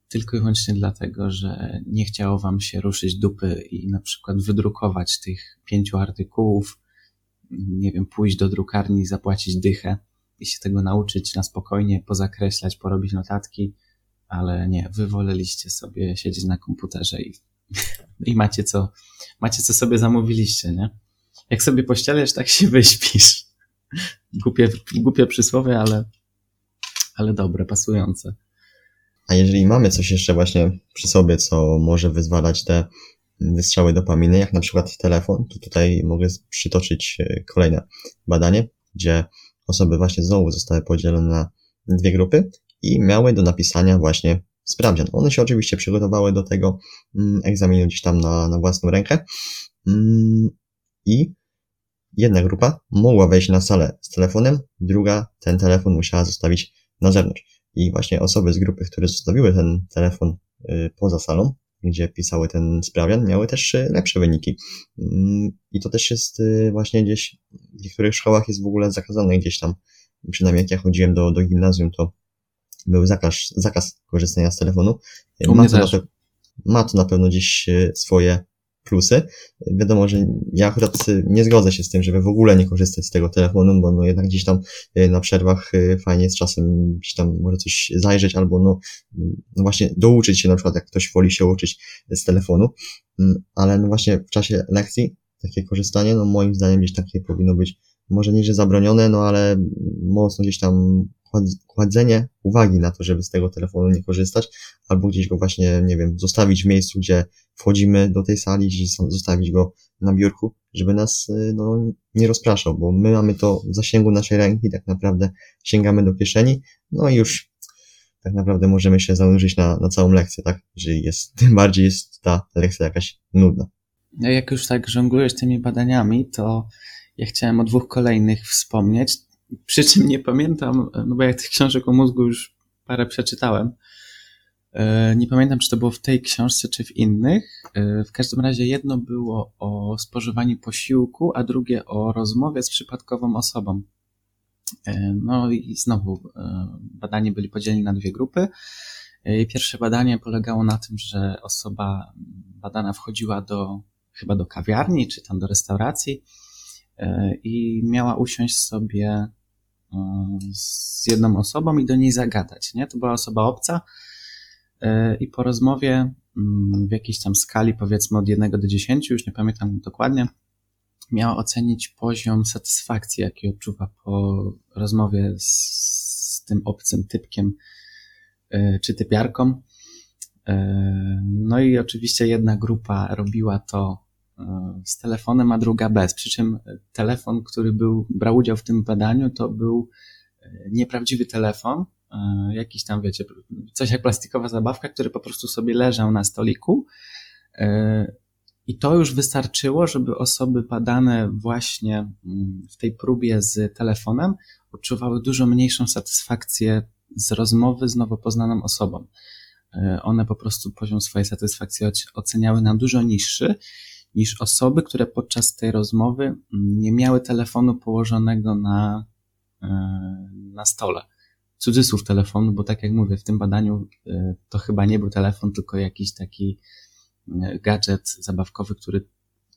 tylko i wyłącznie dlatego, że nie chciało wam się ruszyć dupy i na przykład wydrukować tych pięciu artykułów, nie wiem, pójść do drukarni zapłacić dychę i się tego nauczyć na spokojnie, pozakreślać, porobić notatki, ale nie, wy woleliście sobie siedzieć na komputerze i, i macie co, macie co sobie zamówiliście, nie? Jak sobie pościelesz, tak się wyśpisz. Głupie, głupie przysłowie, ale, ale dobre, pasujące. A jeżeli mamy coś jeszcze właśnie przy sobie, co może wyzwalać te wystrzały dopaminy, jak na przykład telefon, to tutaj mogę przytoczyć e, kolejne badanie, gdzie osoby właśnie znowu zostały podzielone na dwie grupy i miały do napisania właśnie sprawdzian. One się oczywiście przygotowały do tego mm, egzaminu gdzieś tam na, na własną rękę mm, i jedna grupa mogła wejść na salę z telefonem, druga ten telefon musiała zostawić na zewnątrz. I właśnie osoby z grupy, które zostawiły ten telefon y, poza salą, gdzie pisały ten sprawian, miały też y, lepsze wyniki. Mm, I to też jest y, właśnie gdzieś, w niektórych szkołach jest w ogóle zakazane gdzieś tam, przynajmniej jak ja chodziłem do, do gimnazjum, to był zakaz, zakaz korzystania z telefonu. Ma to, na, ma to na pewno gdzieś y, swoje plusy. Wiadomo, że ja akurat nie zgodzę się z tym, żeby w ogóle nie korzystać z tego telefonu, bo no jednak gdzieś tam y, na przerwach y, fajnie jest czasem gdzieś tam może coś zajrzeć albo no, no właśnie douczyć się na przykład, jak ktoś woli się uczyć z telefonu, mm, ale no właśnie w czasie lekcji takie korzystanie, no moim zdaniem gdzieś takie powinno być może nie, że zabronione, no ale mocno gdzieś tam kładzenie uwagi na to, żeby z tego telefonu nie korzystać, albo gdzieś go właśnie, nie wiem, zostawić w miejscu, gdzie wchodzimy do tej sali, gdzieś zostawić go na biurku, żeby nas y, no, nie rozpraszał, bo my mamy to w zasięgu naszej ręki, tak naprawdę sięgamy do kieszeni, no i już tak naprawdę możemy się zanurzyć na, na całą lekcję, tak? Jeżeli jest, tym bardziej jest ta lekcja jakaś nudna. No jak już tak żonglujesz tymi badaniami, to ja chciałem o dwóch kolejnych wspomnieć. Przy czym nie pamiętam, no bo ja tych książek o mózgu już parę przeczytałem. E, nie pamiętam, czy to było w tej książce, czy w innych. E, w każdym razie jedno było o spożywaniu posiłku, a drugie o rozmowie z przypadkową osobą. E, no i znowu badani byli podzieleni na dwie grupy. Pierwsze badanie polegało na tym, że osoba badana wchodziła do chyba do kawiarni, czy tam do restauracji i miała usiąść sobie z jedną osobą i do niej zagadać. Nie? To była osoba obca, E, i po rozmowie mm, w jakiejś tam skali, powiedzmy od 1 do 10, już nie pamiętam dokładnie, miała ocenić poziom satysfakcji, jaki odczuwa po rozmowie z, tym obcym typkiem e, czy typiarką. E, no i oczywiście jedna grupa robiła to z telefonem, a druga bez. Przy czym telefon, który był, brał udział w tym badaniu, to był nieprawdziwy telefon, E, jakiś tam, wiecie, coś jak plastikowa zabawka, który po prostu sobie leżał na stoliku. E, I to już wystarczyło, żeby osoby badane właśnie mm, w tej próbie z telefonem odczuwały dużo mniejszą satysfakcję z rozmowy z nowo poznaną osobą. E, one po prostu poziom swojej satysfakcji oceniały na dużo niższy niż osoby, które podczas tej rozmowy mm, nie miały telefonu położonego na, na stole cudzysłów telefonu, bo tak jak mówię, w tym badaniu e, to chyba nie był telefon, tylko jakiś taki e, gadżet zabawkowy, który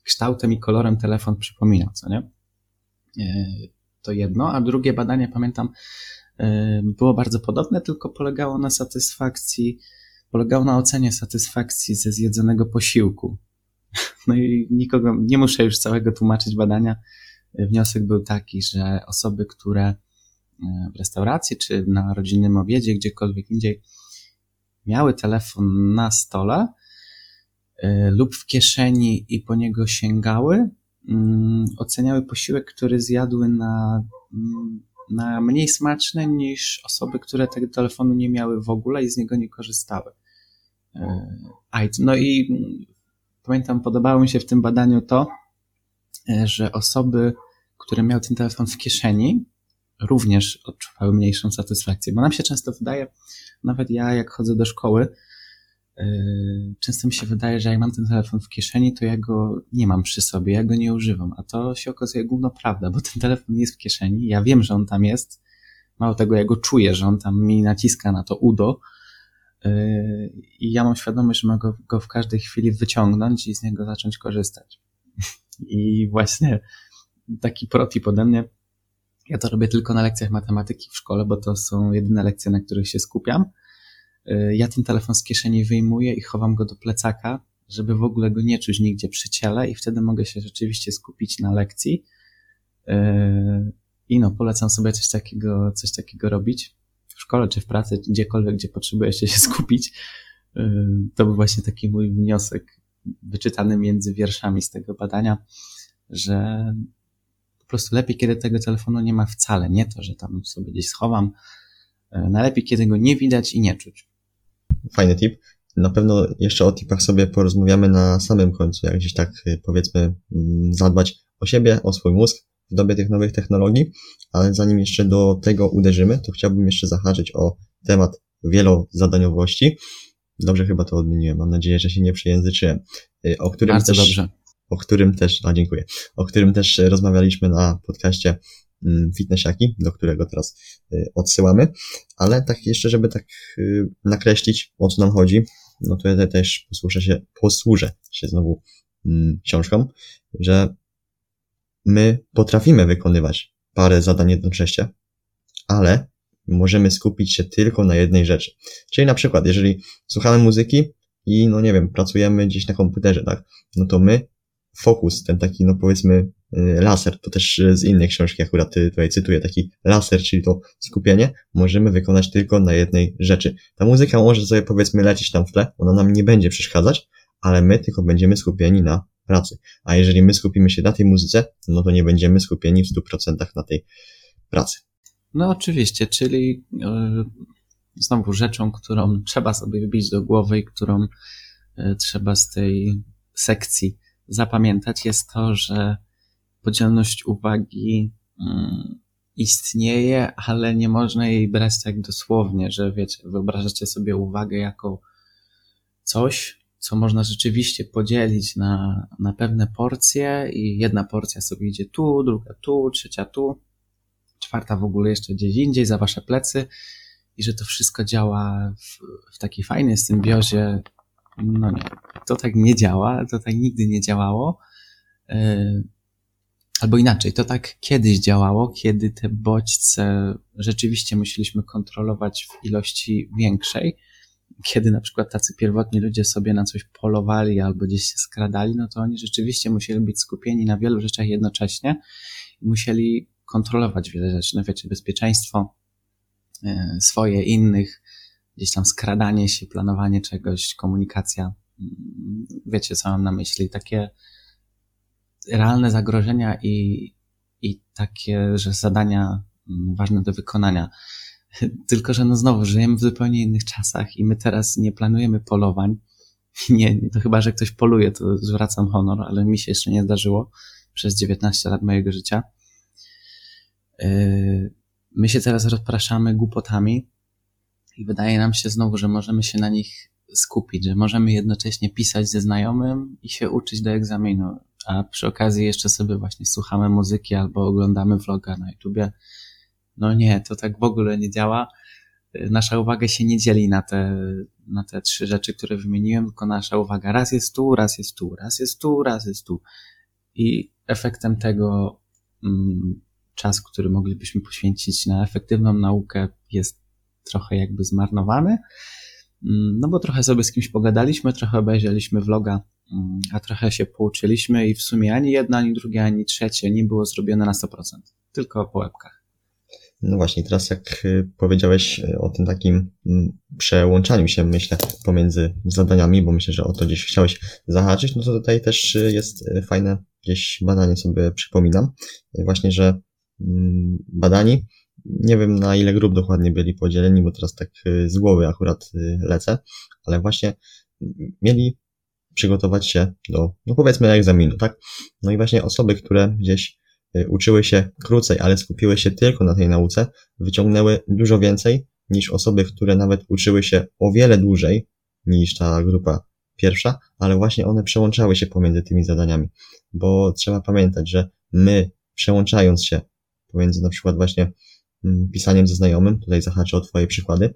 kształtem i kolorem telefon przypominał, co nie? E, to jedno, a drugie badanie, pamiętam, było bardzo podobne, tylko polegało na satysfakcji, polegało na ocenie satysfakcji ze zjedzonego posiłku. No i nikogo, nie muszę już całego tłumaczyć badania. Wniosek był taki, że osoby, które w restauracji czy na rodzinnym obiedzie, gdziekolwiek indziej, miały telefon na stole y, lub w kieszeni i po niego sięgały, mm, oceniały posiłek, który zjadły na, mm, na mniej smaczny niż osoby, które tego telefonu nie miały w ogóle i z niego nie korzystały. Y, no i pamiętam, podobało mi się w tym badaniu to, y, że osoby, które miały ten telefon w kieszeni, również odczuwały mniejszą satysfakcję. Bo nam się często wydaje, nawet ja jak chodzę do szkoły, yy, często mi się wydaje, że jak mam ten telefon w kieszeni, to ja go nie mam przy sobie, ja go nie używam. A to się okazuje główną prawda, bo ten telefon jest w kieszeni, ja wiem, że on tam jest, mało tego, ja go czuję, że on tam mi naciska na to udo i ja mam świadomość, że mogę go w każdej chwili wyciągnąć i z niego zacząć korzystać. I właśnie taki protip ode mnie, ja to robię tylko na lekcjach matematyki w szkole, bo to są jedyne lekcje, na których się skupiam. Y, ja ten telefon z kieszeni wyjmuję i chowam go do plecaka, żeby w ogóle go nie czuć nigdzie przy ciele i wtedy mogę się rzeczywiście skupić na lekcji. Y, I no, polecam sobie coś takiego, coś takiego robić w szkole czy w pracy, gdziekolwiek, gdzie potrzebujecie się skupić. To był właśnie taki mój wniosek wyczytany między wierszami z tego badania, że po prostu lepiej, kiedy tego telefonu nie ma wcale. Nie to, że tam sobie gdzieś schowam. E, najlepiej, kiedy go nie widać i nie czuć. Fajny tip. Na pewno jeszcze o tipach sobie porozmawiamy na samym końcu, jak gdzieś tak e, powiedzmy mm, zadbać o siebie, o swój mózg w dobie tych nowych technologii, ale zanim jeszcze do tego uderzymy, to chciałbym jeszcze zahaczyć o temat wielozadaniowości. Dobrze chyba to odmieniłem, mam nadzieję, że się nie przejęzyczyłem. E, o którym Bardzo też, dobrze o którym też, a dziękuję, o którym też rozmawialiśmy na podcaście mm, Fitnessiaki, do którego teraz y, odsyłamy, ale tak jeszcze, żeby tak y, nakreślić, o co nam chodzi, no to ja też posłużę się, posłużę się znowu mm, książką, że my potrafimy wykonywać parę zadań jednocześnie, ale możemy skupić się tylko na jednej rzeczy. Czyli na przykład, jeżeli słuchamy muzyki i, no nie wiem, pracujemy gdzieś na komputerze, tak, no to my fokus, ten taki, no powiedzmy, laser, to też z innej książki akurat tutaj cytuję, taki laser, czyli to skupienie, możemy wykonać tylko na jednej rzeczy. Ta muzyka może sobie powiedzmy lecieć tam w tle, ona nam nie będzie przeszkadzać, ale my tylko będziemy skupieni na pracy. A jeżeli my skupimy się na tej muzyce, no to nie będziemy skupieni w 100% na tej pracy. No oczywiście, czyli yy, znowu rzeczą, którą trzeba sobie wybić do głowy i którą yy, trzeba z tej sekcji zapamiętać jest to, że podzielność uwagi yy, istnieje, ale nie można jej brać tak dosłownie, że wiecie, wyobrażacie sobie uwagę jako coś, co można rzeczywiście podzielić na, na pewne porcje i jedna porcja sobie idzie tu, druga tu, trzecia tu, czwarta w ogóle jeszcze gdzieś indziej, za wasze plecy i że to wszystko działa w, w takiej fajnej symbiozie. No nie, to tak nie działa, to tak nigdy nie działało. Yy, albo inaczej, to tak kiedyś działało, kiedy te bodźce rzeczywiście musieliśmy kontrolować w ilości większej, kiedy na przykład tacy pierwotni ludzie sobie na coś polowali albo gdzieś się skradali, no to oni rzeczywiście musieli być skupieni na wielu rzeczach jednocześnie i musieli kontrolować wiele rzeczy. No wiecie, bezpieczeństwo e, swoje, innych, gdzieś tam skradanie się, planowanie czegoś, komunikacja. Mm, wiecie, co mam na myśli. Takie realne zagrożenia i, i takie, że zadania mm, ważne do wykonania. Tylko, że no znowu żyjemy w zupełnie innych czasach i my teraz nie planujemy polowań. Nie, to chyba, że ktoś poluje, to zwracam honor, ale mi się jeszcze nie zdarzyło przez 19 lat mojego życia. Yy, my się teraz rozpraszamy głupotami i wydaje nam się znowu, że możemy się na nich skupić, że możemy jednocześnie pisać ze znajomym i się uczyć do egzaminu, a przy okazji jeszcze sobie właśnie słuchamy muzyki albo oglądamy vloga na YouTubie no nie, to tak w ogóle nie działa. Nasza uwaga się nie dzieli na te, na te trzy rzeczy, które wymieniłem, tylko nasza uwaga raz jest tu, raz jest tu, raz jest tu, raz jest tu. I efektem tego mm, czas, który moglibyśmy poświęcić na efektywną naukę jest trochę jakby zmarnowany. Mm, no bo trochę sobie z kimś pogadaliśmy, trochę obejrzeliśmy vloga, mm, a trochę się pouczyliśmy i w sumie ani jedna, ani drugie, ani trzecie nie było zrobione na 100%, tylko po łebkach. No właśnie, teraz jak y, powiedziałeś y, o tym takim mm, przełączaniu się, myślę, pomiędzy zadaniami, bo myślę, że o to gdzieś chciałeś zahaczyć, no to tutaj też y, jest fajne gdzieś badanie sobie przypominam. Właśnie, że mm, badani, nie wiem na ile grup dokładnie byli podzieleni, bo teraz tak z głowy akurat lecę, ale właśnie mm, mieli przygotować się do, no powiedzmy, egzaminu, tak? No i właśnie osoby, które gdzieś uczyły się krócej, ale skupiły się tylko na tej nauce, wyciągnęły dużo więcej niż osoby, które nawet uczyły się o wiele dłużej niż ta grupa pierwsza, ale właśnie one przełączały się pomiędzy tymi zadaniami, bo trzeba pamiętać, że my przełączając się pomiędzy na przykład właśnie mm, pisaniem ze znajomym, tutaj zahaczę o Twoje przykłady,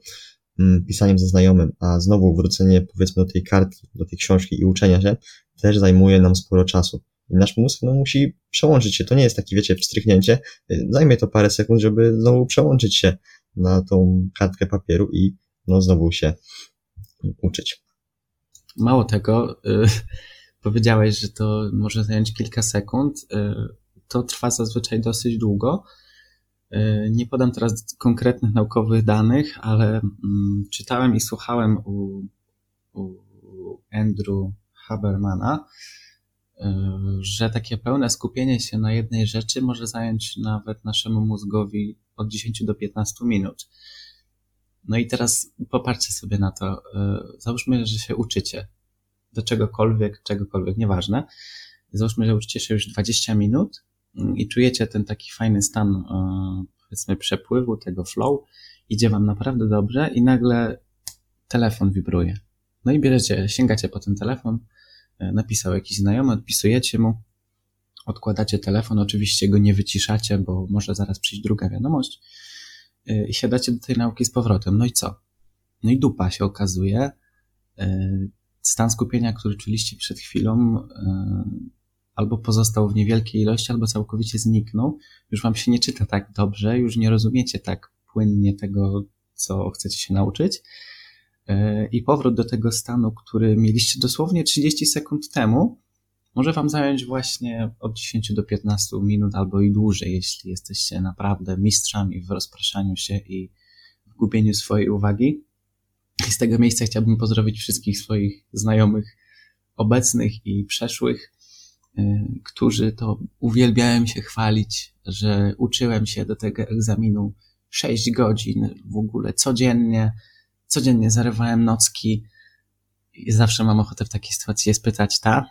mm, pisaniem ze znajomym, a znowu wrócenie powiedzmy do tej kartki, do tej książki i uczenia się, też zajmuje nam sporo czasu. I nasz mózg no, musi przełączyć się. To nie jest takie, wiecie, wstryknięcie. Zajmie to parę sekund, żeby znowu przełączyć się na tą kartkę papieru i no, znowu się uczyć. Mało tego, y, powiedziałeś, że to może zająć kilka sekund. Y, to trwa zazwyczaj dosyć długo. Y, nie podam teraz konkretnych naukowych danych, ale mm, czytałem i słuchałem u, u Andrew Habermana, że takie pełne skupienie się na jednej rzeczy może zająć nawet naszemu mózgowi od 10 do 15 minut. No i teraz popatrzcie sobie na to. E, załóżmy, że się uczycie do czegokolwiek, czegokolwiek, nieważne. Załóżmy, że uczycie się już 20 minut mm, i czujecie ten taki fajny stan, e, powiedzmy, przepływu, tego flow. Idzie wam naprawdę dobrze i nagle telefon wibruje. No i bierzecie, sięgacie po ten telefon, napisał jakiś znajomy, odpisujecie mu, odkładacie telefon, oczywiście go nie wyciszacie, bo może zaraz przyjść druga wiadomość e, i siadacie do tej nauki z powrotem. No i co? No i dupa się okazuje. E, stan skupienia, który czuliście przed chwilą, albo pozostał w niewielkiej ilości, albo całkowicie zniknął. Już wam się nie czyta tak dobrze, już nie rozumiecie tak płynnie tego, co chcecie się nauczyć i powrót do tego stanu, który mieliście dosłownie 30 sekund temu, może Wam zająć właśnie od 10 do 15 minut albo i dłużej, jeśli jesteście naprawdę mistrzami w rozpraszaniu się i w gubieniu swojej uwagi. I z tego miejsca chciałbym pozdrowić wszystkich swoich znajomych obecnych i przeszłych, y, którzy to uwielbiałem się chwalić, że uczyłem się do tego egzaminu 6 godzin w ogóle codziennie, codziennie zarywałem nocki i zawsze mam ochotę w takiej sytuacji spytać, ta,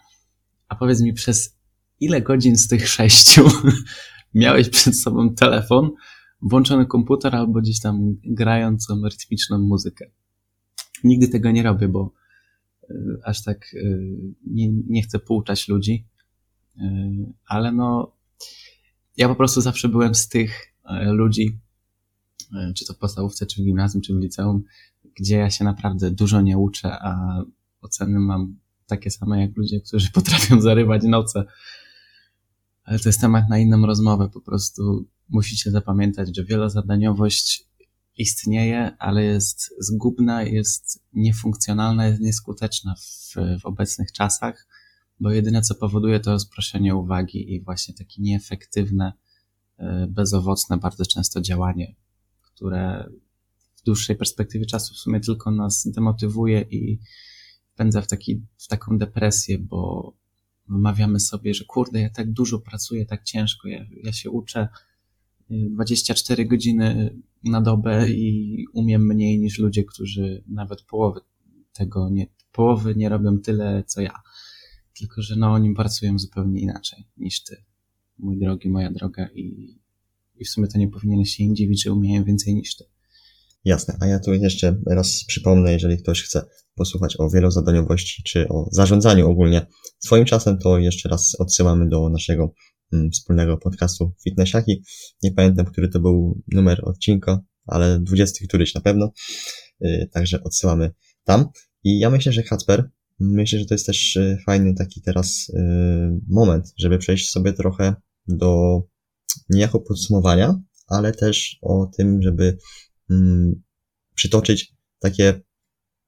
a powiedz mi przez ile godzin z tych sześciu miałeś przed sobą telefon, włączony komputer albo gdzieś tam grającą rytmiczną muzykę. Nigdy tego nie robię, bo y, aż tak y, nie, nie chcę pouczać ludzi, y, ale no ja po prostu zawsze byłem z tych ludzi, czy to w podstawówce, czy w gimnazjum, czy w liceum, gdzie ja się naprawdę dużo nie uczę, a oceny mam takie same jak ludzie, którzy potrafią zarywać noce. Ale to jest temat na inną rozmowę. Po prostu musicie zapamiętać, że wielozadaniowość istnieje, ale jest zgubna, jest niefunkcjonalna, jest nieskuteczna w, w obecnych czasach, bo jedyne co powoduje to rozproszenie uwagi i właśnie takie nieefektywne, e, bezowocne bardzo często działanie, które dłuższej perspektywie czasu w sumie tylko nas demotywuje i wpędza w, taki, w taką depresję, bo wymawiamy sobie, że kurde, ja tak dużo pracuję, tak ciężko, ja, ja się uczę 24 y, godziny na dobę i umiem mniej niż ludzie, którzy nawet połowy tego nie, połowy nie robią tyle, co ja. Tylko, że no oni pracują zupełnie inaczej niż ty, mój drogi, moja droga i, i w sumie to nie powinieneś się im dziwić, że umieją więcej niż ty. Jasne, a ja tu jeszcze raz przypomnę, jeżeli ktoś chce posłuchać o wielozadaniowości czy o zarządzaniu ogólnie swoim czasem, to jeszcze raz odsyłamy do naszego mm, wspólnego podcastu Fitnessiaki. Nie pamiętam, który to był numer odcinka, ale 20 któryś na pewno. Yy, także odsyłamy tam. I ja myślę, że Kacper, myślę, że to jest też y, fajny taki teraz yy, moment, żeby przejść sobie trochę do niejako podsumowania, ale też o tym, żeby mm, przytoczyć takie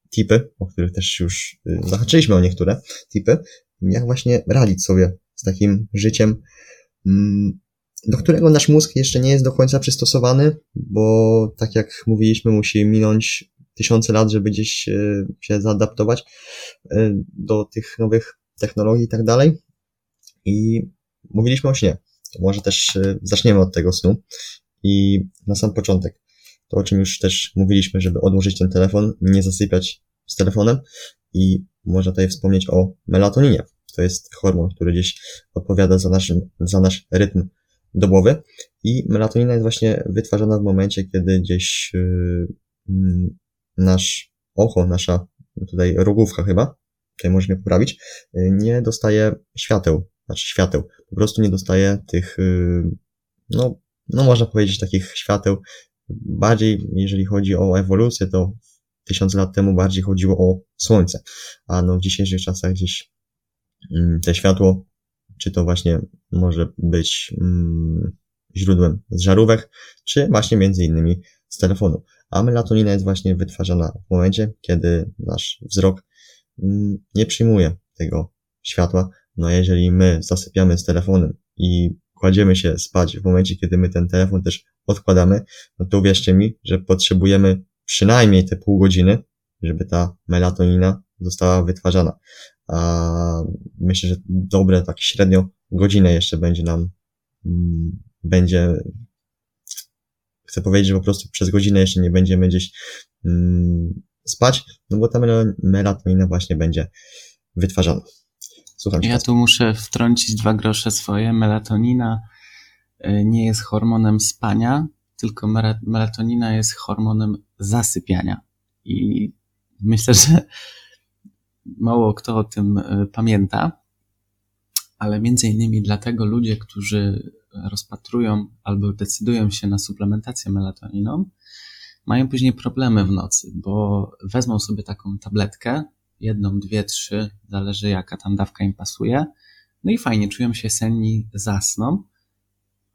tipy, o których też już y, zahaczyliśmy o niektóre tipy, jak właśnie radzić sobie z takim życiem, mm, do którego nasz mózg jeszcze nie jest do końca przystosowany, bo tak jak mówiliśmy, musi minąć tysiące lat, żeby gdzieś y, się zaadaptować y, do tych nowych technologii i tak dalej. I mówiliśmy o śnie. Może też zaczniemy od tego snu. I na sam początek to o czym już też mówiliśmy, żeby odłożyć ten telefon, nie zasypiać z telefonem i można tutaj wspomnieć o melatoninie. To jest hormon, który gdzieś odpowiada za nasz, za nasz rytm dobowy i melatonina jest właśnie wytwarzana w momencie, kiedy gdzieś yy, nasz oko, nasza tutaj rogówka chyba, tutaj można poprawić, yy, nie dostaje świateł, znaczy świateł, po prostu nie dostaje tych, yy, no, no można powiedzieć takich świateł, bardziej, jeżeli chodzi o ewolucję, to tysiąc lat temu bardziej chodziło o Słońce, a no w dzisiejszych czasach gdzieś mm, te światło, czy to właśnie może być mm, źródłem z żarówek, czy właśnie między innymi z telefonu. A melatonina jest właśnie wytwarzana w momencie, kiedy nasz wzrok mm, nie przyjmuje tego światła. No jeżeli my zasypiamy z telefonem i kładziemy się spać w momencie, kiedy my ten telefon też odkładamy, no to uwierzcie mi, że potrzebujemy przynajmniej te pół godziny, żeby ta melatonina została wytwarzana. A myślę, że dobre, tak średnio godzinę jeszcze będzie nam, mm, będzie, chcę powiedzieć, że po prostu przez godzinę jeszcze nie będziemy gdzieś mm, spać, no bo ta melatonina właśnie będzie wytwarzana. Słucham ja tu muszę wtrącić dwa grosze swoje. Melatonina nie jest hormonem spania, tylko melatonina jest hormonem zasypiania. I myślę, że mało kto o tym y, pamięta, ale między innymi dlatego ludzie, którzy rozpatrują albo decydują się na suplementację melatoniną, mają później problemy w nocy, bo wezmą sobie taką tabletkę, jedną, dwie, trzy, zależy jaka tam dawka im pasuje. No i fajnie, czują się senni, zasną,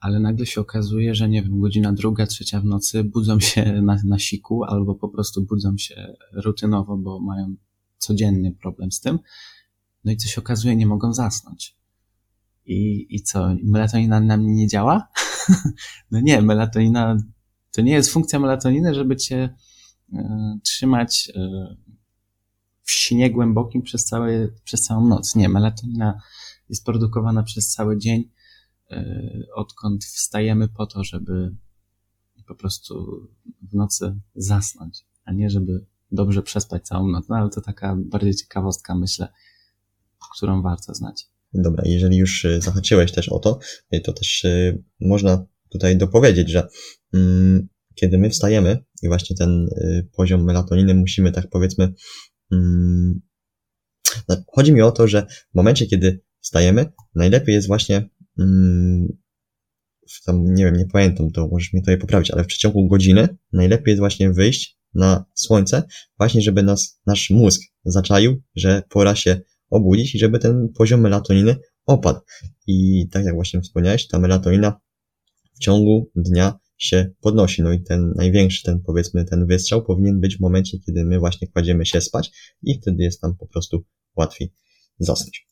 ale nagle się okazuje, że nie wiem, godzina druga, trzecia w nocy budzą się na, na siku albo po prostu budzą się rutynowo, bo mają codziennie problem z tym. No i co się okazuje, nie mogą zasnąć. I, i co, melatonina na mnie nie działa? no nie, melatonina, to nie jest funkcja melatoniny, żeby cię y, trzymać y, w śnie głębokim przez, całe, przez całą noc. Nie, melatonina jest produkowana przez cały dzień, odkąd wstajemy po to, żeby po prostu w nocy zasnąć, a nie żeby dobrze przespać całą noc. No ale to taka bardziej ciekawostka, myślę, którą warto znać. Dobra, jeżeli już y, zahaczyłeś też o to, y, to też y, można tutaj dopowiedzieć, że mm, kiedy my wstajemy i właśnie ten poziom melatoniny musimy tak powiedzmy mm, no, chodzi mi o to, że w momencie, kiedy wstajemy, najlepiej jest właśnie w tam, nie wiem, nie pamiętam, to możesz mnie tutaj poprawić, ale w przeciągu godziny najlepiej jest właśnie wyjść na słońce, właśnie żeby nas, nasz mózg zaczaił, że pora się obudzić i żeby ten poziom melatoniny opadł. I tak jak właśnie wspomniałeś, ta melatonina w ciągu dnia się podnosi. No i ten największy, ten powiedzmy, ten wystrzał powinien być w momencie, kiedy my właśnie kładziemy się spać i wtedy jest tam po prostu łatwiej zasnąć.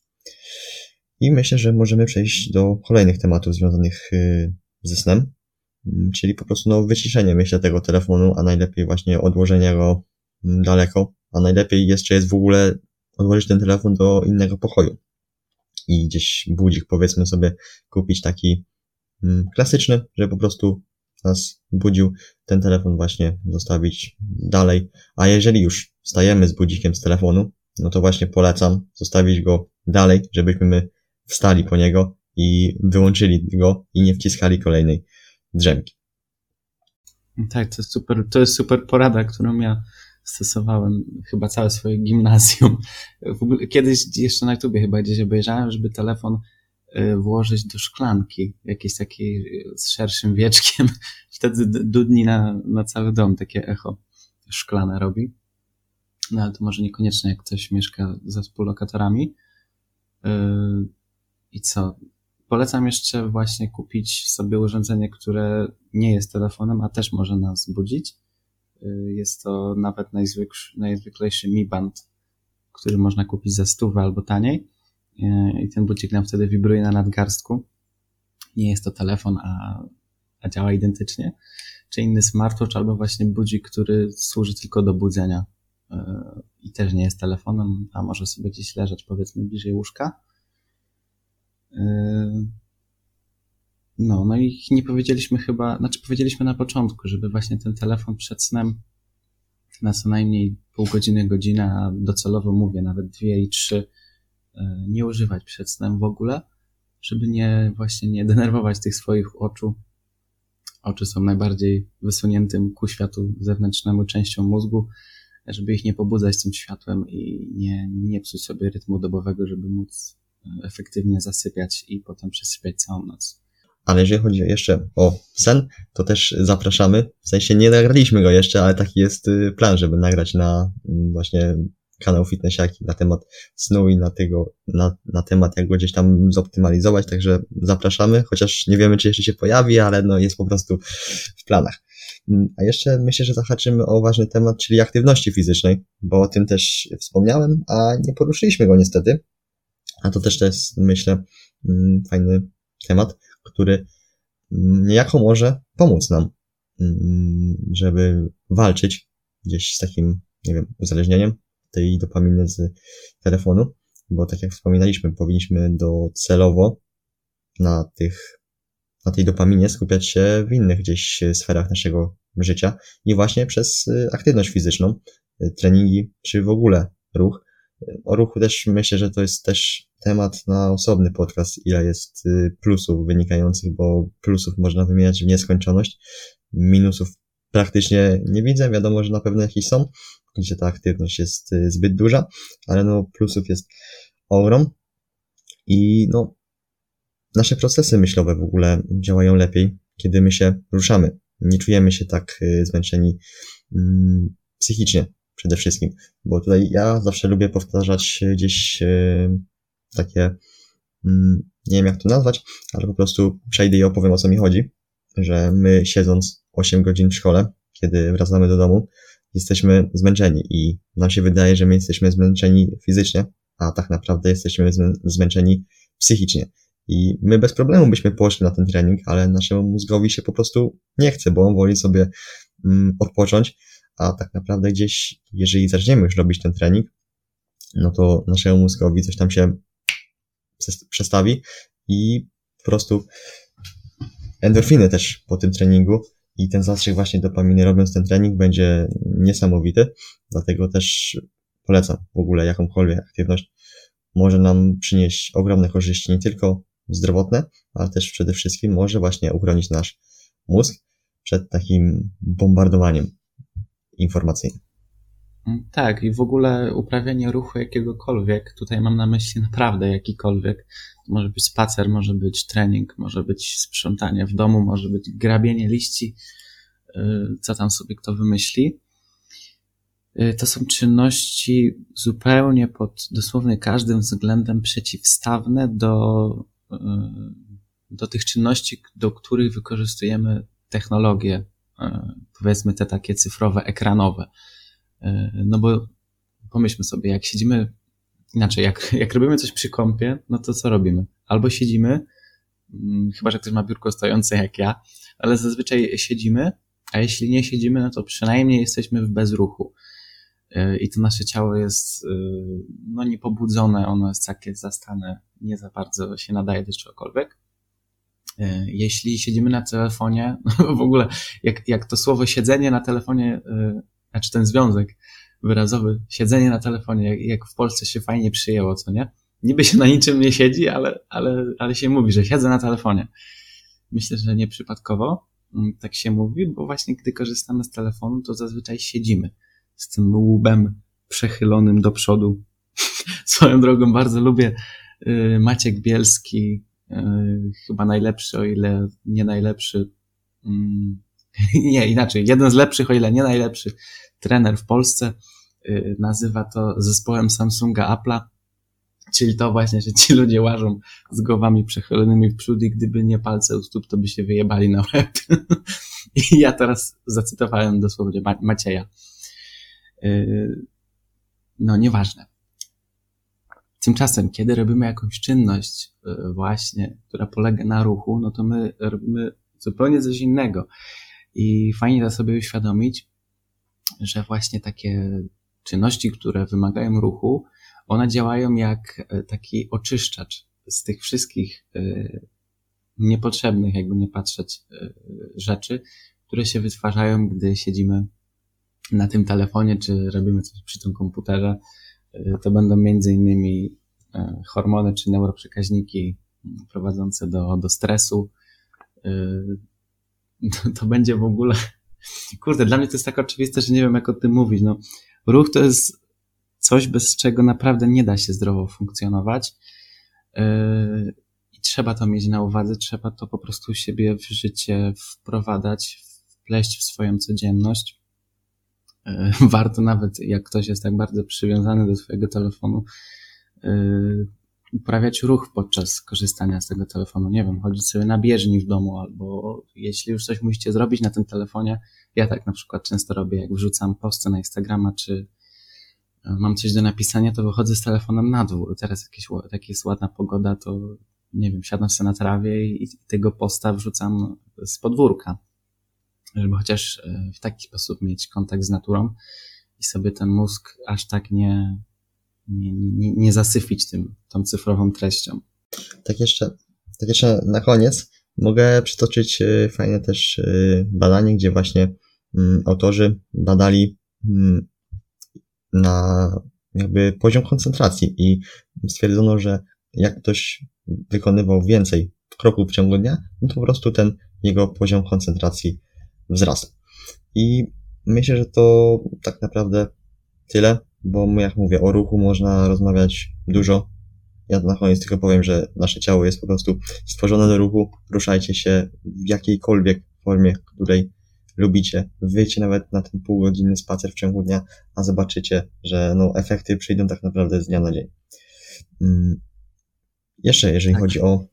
I myślę, że możemy przejść do kolejnych tematów związanych y, ze snem, mm, czyli po prostu no, wyciszenie, myślę, tego telefonu, a najlepiej właśnie odłożenie go mm, daleko, a najlepiej jeszcze jest w ogóle odłożyć ten telefon do innego pokoju i gdzieś budzik, powiedzmy sobie, kupić taki mm, klasyczny, że po prostu nas budził, ten telefon właśnie zostawić dalej. A jeżeli już wstajemy z budzikiem z telefonu, no to właśnie polecam zostawić go dalej, żebyśmy my wstali po niego i wyłączyli go i nie wciskali kolejnej drzemki. Tak, to jest super, to jest super porada, którą ja stosowałem chyba całe swoje gimnazjum. Ogóle, kiedyś jeszcze na YouTubie chyba gdzieś obejrzałem, żeby telefon y, włożyć do szklanki, jakiejś takiej y, z szerszym wieczkiem. Wtedy dudni na, na cały dom takie echo szklane robi. No ale to może niekoniecznie, jak ktoś mieszka ze współlokatorami. I co? Polecam jeszcze właśnie kupić sobie urządzenie, które nie jest telefonem, a też może nas budzić Y, jest to nawet najzwyklejszy, najzwyklejszy Mi Band, który można kupić za stówę albo taniej. Y, I ten budzik nam wtedy wibruje na nadgarstku. Nie jest to telefon, a, a działa identycznie. Czy inny smartwatch, albo właśnie budzik, który służy tylko do budzenia. Y, I też nie jest telefonem, a może sobie gdzieś leżeć, powiedzmy, bliżej łóżka. No, no i nie powiedzieliśmy chyba, znaczy powiedzieliśmy na początku, żeby właśnie ten telefon przed snem na co najmniej pół godziny, godzina, docelowo mówię, nawet dwie i trzy, e, nie używać przed snem w ogóle, żeby nie, właśnie nie denerwować tych swoich oczu. Oczy są najbardziej wysuniętym ku światu zewnętrznemu częścią mózgu, żeby ich nie pobudzać tym światłem i nie, nie psuć sobie rytmu dobowego, żeby móc efektywnie zasypiać i potem przesypiać całą noc. Ale jeżeli chodzi jeszcze o sen, to też zapraszamy. W sensie nie nagraliśmy go jeszcze, ale taki jest y, plan, żeby nagrać na mm, właśnie kanał Fitnessiaki na temat snu i na, tego, na, na temat jak go gdzieś tam zoptymalizować, także zapraszamy, chociaż nie wiemy, czy jeszcze się pojawi, ale no jest po prostu w planach. Mm, a jeszcze myślę, że zahaczymy o ważny temat, czyli aktywności fizycznej, bo o tym też wspomniałem, a nie poruszyliśmy go niestety. A to też to jest, myślę, mm, fajny temat który niejako może pomóc nam, mm, żeby walczyć gdzieś z takim, nie wiem, uzależnieniem tej dopaminy z telefonu, bo tak jak wspominaliśmy, powinniśmy docelowo na tych, na tej dopaminie skupiać się w innych gdzieś sferach naszego życia i właśnie przez aktywność fizyczną, treningi, czy w ogóle ruch. O ruchu też myślę, że to jest też temat na osobny podcast, ile jest y, plusów wynikających, bo plusów można wymieniać w nieskończoność, minusów praktycznie nie widzę, wiadomo, że na pewno jakieś są, gdzie ta aktywność jest y, zbyt duża, ale no plusów jest ogrom. I no nasze procesy myślowe w ogóle działają lepiej, kiedy my się ruszamy. Nie czujemy się tak y, zmęczeni mm, psychicznie przede wszystkim, bo tutaj ja zawsze lubię powtarzać gdzieś takie, mm, nie wiem jak to nazwać, ale po prostu przejdę i opowiem o co mi chodzi, że my siedząc 8 godzin w szkole, kiedy wracamy do domu, jesteśmy zmęczeni i nam się wydaje, że my jesteśmy zmęczeni fizycznie, a tak naprawdę jesteśmy zmęczeni psychicznie. I my bez problemu byśmy poszli na ten trening, ale naszemu mózgowi się po prostu nie chce, bo on woli sobie mm, odpocząć, a tak naprawdę gdzieś, jeżeli zaczniemy już robić ten trening, no to naszemu mózgowi coś tam się przestawi i po prostu endorfiny też po tym treningu i ten zastrzyk właśnie dopaminy robiąc ten trening będzie niesamowity, dlatego też polecam w ogóle jakąkolwiek aktywność. Może nam przynieść ogromne korzyści nie tylko zdrowotne, ale też przede wszystkim może właśnie uchronić nasz mózg przed takim bombardowaniem informacyjnym. Mm, tak, i w ogóle uprawianie ruchu jakiegokolwiek, tutaj mam na myśli naprawdę jakikolwiek. Może być spacer, może być trening, może być sprzątanie w domu, może być grabienie liści, y, co tam sobie kto wymyśli. Y, to są czynności zupełnie pod dosłownie każdym względem przeciwstawne do, y, do tych czynności, do których wykorzystujemy technologie, powiedzmy te takie cyfrowe, ekranowe. E, no bo pomyślmy sobie, jak siedzimy, inaczej, jak, jak robimy coś przy kąpie, no to co robimy? Albo siedzimy, mm, chyba że ktoś ma biurko stojące jak ja, ale zazwyczaj siedzimy, a jeśli nie siedzimy, no to przynajmniej jesteśmy w bezruchu. E, I to nasze ciało jest e, no, niepobudzone, ono jest takie zastane, nie za bardzo się nadaje do czegokolwiek. Jeśli siedzimy na telefonie, no w ogóle jak, jak to słowo siedzenie na telefonie znaczy ten związek wyrazowy, siedzenie na telefonie, jak, jak w Polsce się fajnie przyjęło, co nie? Niby się na niczym nie siedzi, ale, ale, ale się mówi, że siedzę na telefonie. Myślę, że nieprzypadkowo mm, tak się mówi, bo właśnie gdy korzystamy z telefonu, to zazwyczaj siedzimy z tym łbem przechylonym do przodu. Swoją drogą bardzo lubię y, Maciek Bielski, chyba najlepszy, o ile nie najlepszy. Mm, nie, inaczej, jeden z lepszych, o ile nie najlepszy trener w Polsce y, nazywa to zespołem Samsunga Apple'a, czyli to właśnie, że ci ludzie łażą z głowami przechylonymi w przód i gdyby nie palce u stóp, to by się wyjebali na łeb. I ja teraz zacytowałem dosłownie Macieja. Y, no, nieważne. Tymczasem, kiedy robimy jakąś czynność y, właśnie, która polega na ruchu, no to my robimy zupełnie coś innego. I fajnie to sobie uświadomić, że właśnie takie czynności, które wymagają ruchu, one działają jak e, taki oczyszczacz z tych wszystkich e, niepotrzebnych, jakby nie patrzeć, e, rzeczy, które się wytwarzają, gdy siedzimy na tym telefonie, czy robimy coś przy tym komputerze. To będą między innymi hormony czy neuroprzekaźniki prowadzące do, do stresu. To będzie w ogóle Kurde, dla mnie to jest tak oczywiste, że nie wiem, jak o tym mówić. No, ruch to jest coś, bez czego naprawdę nie da się zdrowo funkcjonować. I trzeba to mieć na uwadze, trzeba to po prostu siebie w życie wprowadzać, wpleść w swoją codzienność. Warto nawet, jak ktoś jest tak bardzo przywiązany do swojego telefonu, yy, uprawiać ruch podczas korzystania z tego telefonu. Nie wiem, chodzić sobie na bieżni w domu, albo jeśli już coś musicie zrobić na tym telefonie, ja tak na przykład często robię, jak wrzucam posty na Instagrama, czy e, mam coś do napisania, to wychodzę z telefonem na dwór. Teraz jakieś, jak jest ładna pogoda, to nie wiem, siadam sobie na trawie i, i tego posta wrzucam z podwórka, żeby chociaż e, w taki sposób mieć kontakt z naturą i sobie ten mózg aż tak nie, nie, nie, nie zasyfić tym, tą cyfrową treścią. Tak jeszcze, tak jeszcze na koniec mogę przytoczyć e, fajne też badanie, gdzie właśnie Mm, autorzy badali mm, na jakby poziom koncentracji i stwierdzono, że jak ktoś wykonywał więcej kroków w ciągu dnia, no to po prostu ten jego poziom koncentracji wzrasta. I myślę, że to tak naprawdę tyle, bo jak mówię, o ruchu można rozmawiać dużo. Ja na koniec tylko powiem, że nasze ciało jest po prostu stworzone do ruchu. Ruszajcie się w jakiejkolwiek formie, której lubicie, wyjdźcie nawet na ten półgodzinny spacer w ciągu dnia, a zobaczycie, że no, efekty przyjdą tak naprawdę z dnia na dzień. Mm. Jeszcze, jeżeli tak. chodzi o...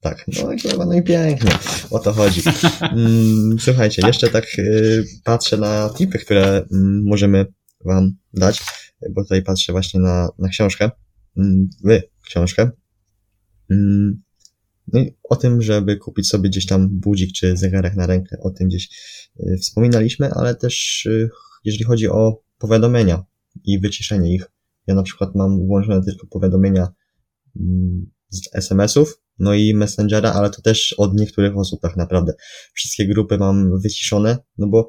Tak, no, no i pięknie, o to chodzi. Mm, słuchajcie, jeszcze tak y, patrzę na tipy, które mm, możemy Wam dać. bo tutaj patrzę właśnie na, na książkę, mm, w książkę. No i o tym, żeby kupić sobie gdzieś tam budzik czy zegarek na rękę, o tym gdzieś y, wspominaliśmy, ale też y, jeżeli chodzi o powiadomienia i wyciszenie ich. Ja na przykład mam włączone tylko powiadomienia z SMS-ów, no i Messengera, ale to też od niektórych osób tak naprawdę. Wszystkie grupy mam wyciszone, no bo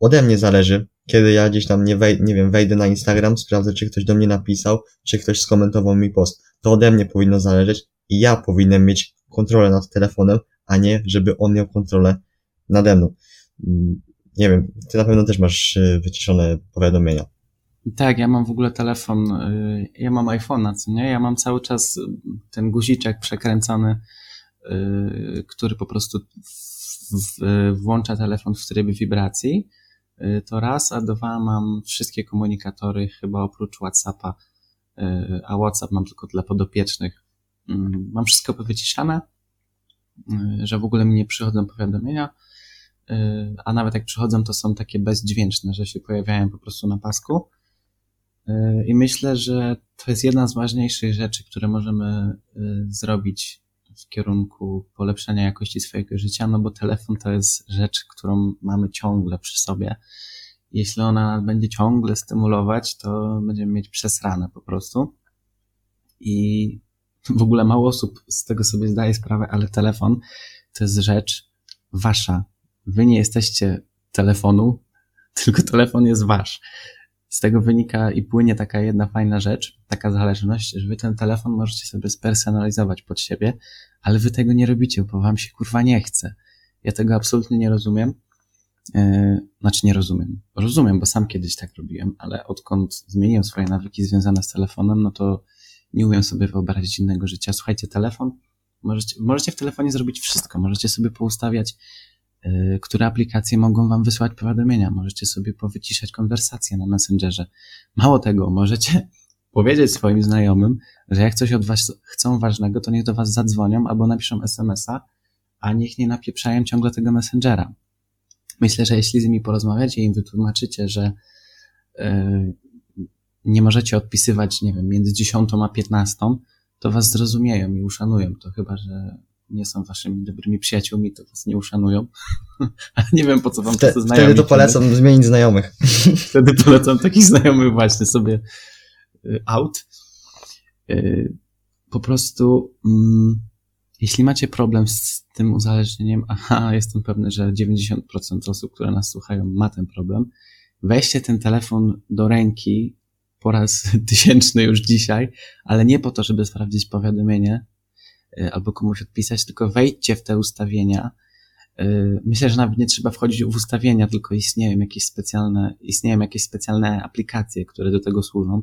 ode mnie zależy, kiedy ja gdzieś tam nie, wej- nie wiem, wejdę na Instagram, sprawdzę, czy ktoś do mnie napisał, czy ktoś skomentował mi post. To ode mnie powinno zależeć i ja powinienem mieć kontrolę nad telefonem, a nie, żeby on miał kontrolę nade mną. Mm, nie wiem, ty na pewno też masz y, wyciszone powiadomienia. Tak, ja mam w ogóle telefon, y, ja mam iPhone'a, co nie? Ja mam cały czas y, ten guziczek przekręcony, który po prostu włącza telefon w trybie wibracji. To raz, a dwa mam wszystkie komunikatory, chyba oprócz WhatsAppa, a WhatsApp mam tylko dla podopiecznych. Mam wszystko wyciszane, że w ogóle mi nie przychodzą powiadomienia Y, a nawet jak przychodzą, to są takie bezdźwięczne, że się pojawiają po prostu na pasku. I myślę, że to jest jedna z ważniejszych rzeczy, które możemy y, zrobić w kierunku polepszenia jakości swojego życia, no bo telefon to jest rzecz, którą mamy ciągle przy sobie. Jeśli ona będzie ciągle stymulować, to będziemy mieć przesrane po prostu. I w ogóle mało osób z tego sobie zdaje sprawę, ale telefon to jest rzecz wasza, wy nie jesteście telefonu, tylko telefon jest wasz. Z tego wynika i płynie taka jedna fajna rzecz, taka zależność, że wy ten telefon możecie sobie spersonalizować pod siebie, ale wy tego nie robicie, bo wam się kurwa nie chce. Ja tego absolutnie nie rozumiem. Yy, znaczy nie rozumiem. Rozumiem, bo sam kiedyś tak robiłem, ale odkąd zmieniłem swoje nawyki związane z telefonem, no to nie umiem sobie wyobrazić innego życia. Słuchajcie, telefon, możecie, możecie w telefonie zrobić wszystko. Możecie sobie poustawiać które aplikacje mogą Wam wysłać powiadomienia. Możecie sobie powyciszać konwersacje na Messengerze. Mało tego, możecie powiedzieć swoim znajomym, że jak coś od Was chcą ważnego, to niech do Was zadzwonią albo napiszą SMS-a, a niech nie napieprzają ciągle tego Messengera. Myślę, że jeśli z nimi porozmawiacie i im wytłumaczycie, że yy, nie możecie odpisywać, nie wiem, między 10 a 15, to Was zrozumieją i uszanują. To chyba, że nie są waszymi dobrymi przyjaciółmi, to was nie uszanują. Nie wiem, po co wam Wte, to znajomi. Wtedy to polecam zmienić znajomych. Wtedy polecam takich znajomych właśnie sobie y, out. Y, po prostu, mm, jeśli macie problem z tym uzależnieniem, aha, jestem pewny, że 90% osób, które nas słuchają, ma ten problem, weźcie ten telefon do ręki po raz tysięczny już dzisiaj, ale nie po to, żeby sprawdzić powiadomienie, albo komuś odpisać, tylko wejdźcie w te ustawienia. Y, myślę, że nawet nie trzeba wchodzić w ustawienia, tylko istnieją jakieś specjalne, istnieją jakieś specjalne aplikacje, które do tego służą.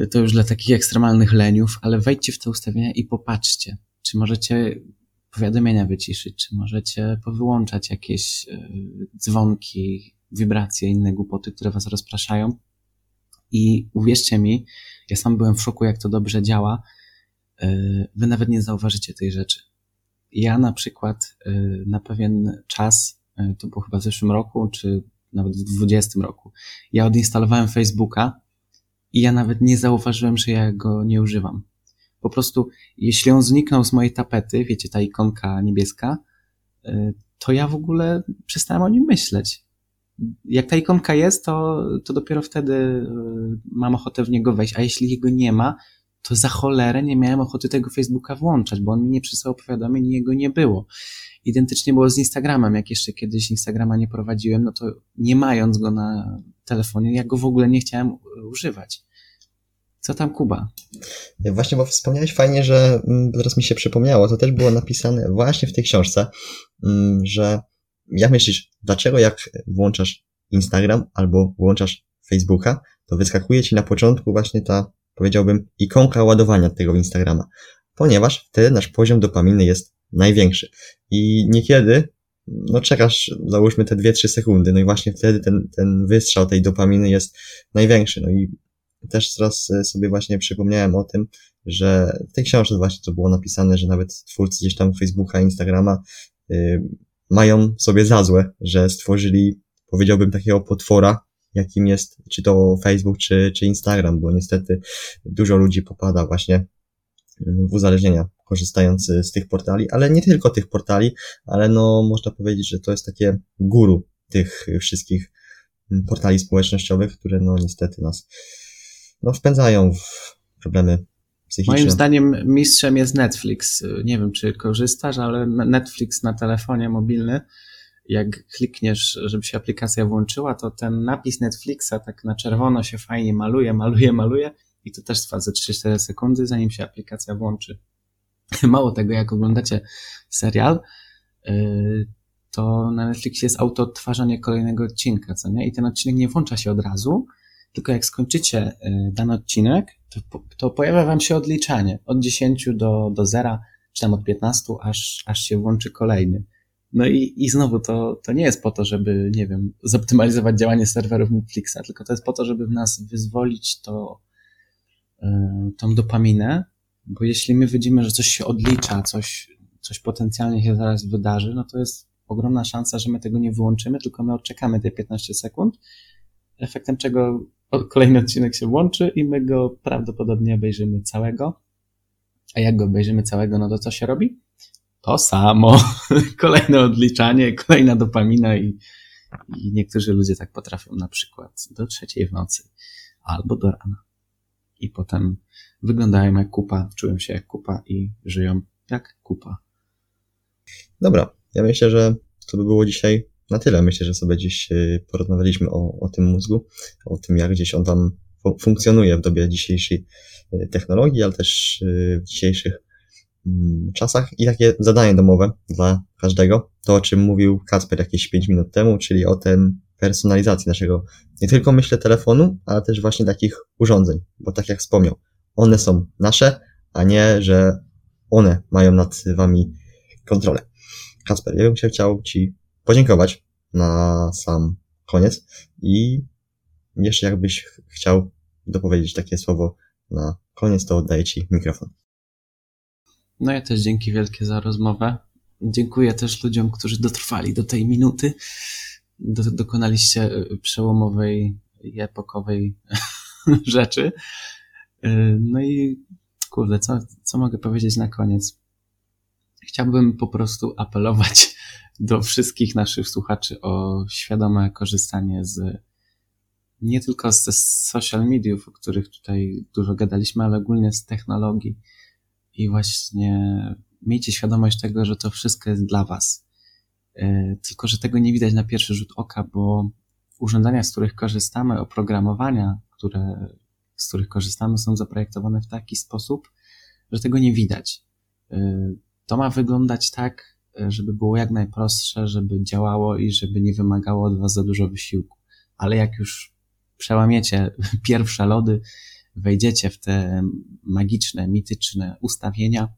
Y, to już dla takich ekstremalnych leniów, ale wejdźcie w te ustawienia i popatrzcie, czy możecie powiadomienia wyciszyć, czy możecie powyłączać jakieś dzwonki, wibracje, inne głupoty, które was rozpraszają. I uwierzcie mi, ja sam byłem w szoku, jak to dobrze działa, wy nawet nie zauważycie tej rzeczy. Ja na przykład e, na pewien czas, e, to było chyba w zeszłym roku, czy nawet w 2020 roku, ja odinstalowałem Facebooka i ja nawet nie zauważyłem, że ja go nie używam. Po prostu, jeśli on zniknął z mojej tapety, wiecie, ta ikonka niebieska, to ja w ogóle przestałem o nim myśleć. Jak ta ikonka jest, to, to dopiero wtedy mam ochotę w niego wejść, a jeśli jego nie ma, to za cholerę nie miałem ochoty tego Facebooka włączać, bo on mi nie przysłał powiadomień i jego nie było. Identycznie było z Instagramem, jak jeszcze kiedyś Instagrama nie prowadziłem, no to nie mając go na telefonie, ja go w ogóle nie chciałem używać. Co tam Kuba? Właśnie, bo wspomniałeś fajnie, że mm, teraz mi się przypomniało, to też było napisane właśnie w tej książce, mm, że jak myślisz, dlaczego jak włączasz Instagram albo włączasz Facebooka, to wyskakuje ci na początku właśnie ta powiedziałbym, ikonka ładowania tego Instagrama, ponieważ wtedy nasz poziom dopaminy jest największy. I niekiedy, no czekasz, załóżmy te 2-3 sekundy, no i właśnie wtedy ten, ten wystrzał tej dopaminy jest największy. No i też teraz e, sobie właśnie przypomniałem o tym, że w tej książce właśnie to było napisane, że nawet twórcy gdzieś tam Facebooka, Instagrama yy, mają sobie za złe, że stworzyli, powiedziałbym, takiego potwora jakim jest czy to Facebook, czy, czy Instagram, bo niestety dużo ludzi popada właśnie w uzależnienia, korzystając z tych portali, ale nie tylko tych portali, ale no można powiedzieć, że to jest takie guru tych wszystkich portali społecznościowych, które no niestety nas no, wpędzają w problemy psychiczne. Moim zdaniem mistrzem jest Netflix. Nie wiem, czy korzystasz, ale Netflix na telefonie mobilny, jak klikniesz, żeby się aplikacja włączyła, to ten napis Netflixa tak na czerwono się fajnie maluje, maluje, maluje i to też trwa ze 3-4 sekundy, zanim się aplikacja włączy. Mało tego, jak oglądacie serial, yy, to na Netflixie jest auto odtwarzanie kolejnego odcinka, co nie? I ten odcinek nie włącza się od razu, tylko jak skończycie y, dany odcinek, to, to pojawia wam się odliczanie od 10 do, do 0, czy tam od 15, aż, aż się włączy kolejny. No i, i znowu to, to nie jest po to, żeby, nie wiem, zoptymalizować działanie serwerów Netflixa, tylko to jest po to, żeby w nas wyzwolić to, y, tą dopaminę, bo jeśli my widzimy, że coś się odlicza, coś, coś potencjalnie się zaraz wydarzy, no to jest ogromna szansa, że my tego nie wyłączymy, tylko my odczekamy te 15 sekund, efektem czego kolejny odcinek się włączy i my go prawdopodobnie obejrzymy całego. A jak go obejrzymy całego, no to co się robi? To samo. Kolejne odliczanie, kolejna dopamina i, i niektórzy ludzie tak potrafią na przykład do trzeciej w nocy albo do rana. I potem wyglądają jak kupa, czują się jak kupa i żyją jak kupa. Dobra, ja myślę, że to by było dzisiaj na tyle. Myślę, że sobie dziś e, porozmawialiśmy o, o tym mózgu, o tym, jak gdzieś on tam funkcjonuje w dobie dzisiejszej e, technologii, ale też e, w dzisiejszych czasach i takie zadanie domowe dla każdego. To, o czym mówił Kacper jakieś 5 minut temu, czyli o tym personalizacji naszego, nie tylko myślę telefonu, ale też właśnie takich urządzeń, bo tak jak wspomniał, one są nasze, a nie, że one mają nad wami kontrolę. Kasper, ja bym się chciał Ci podziękować na sam koniec i jeszcze jakbyś chciał dopowiedzieć takie słowo na koniec, to oddaję Ci mikrofon. No ja też dzięki wielkie za rozmowę. Dziękuję też ludziom, którzy dotrwali do tej minuty. Do, dokonaliście y, przełomowej i epokowej rzeczy. Y, no i kurde, co, co mogę powiedzieć na koniec? Chciałbym po prostu apelować do wszystkich naszych słuchaczy o świadome korzystanie z nie tylko ze social mediów, o których tutaj dużo gadaliśmy, ale ogólnie z technologii. I właśnie miejcie świadomość tego, że to wszystko jest dla Was. E, tylko, że tego nie widać na pierwszy rzut oka, bo urządzenia, z których korzystamy, oprogramowania, które, z których korzystamy, są zaprojektowane w taki sposób, że tego nie widać. E, to ma wyglądać tak, żeby było jak najprostsze, żeby działało i żeby nie wymagało od Was za dużo wysiłku. Ale jak już przełamiecie pierwsze lody, wejdziecie w te magiczne, mityczne ustawienia,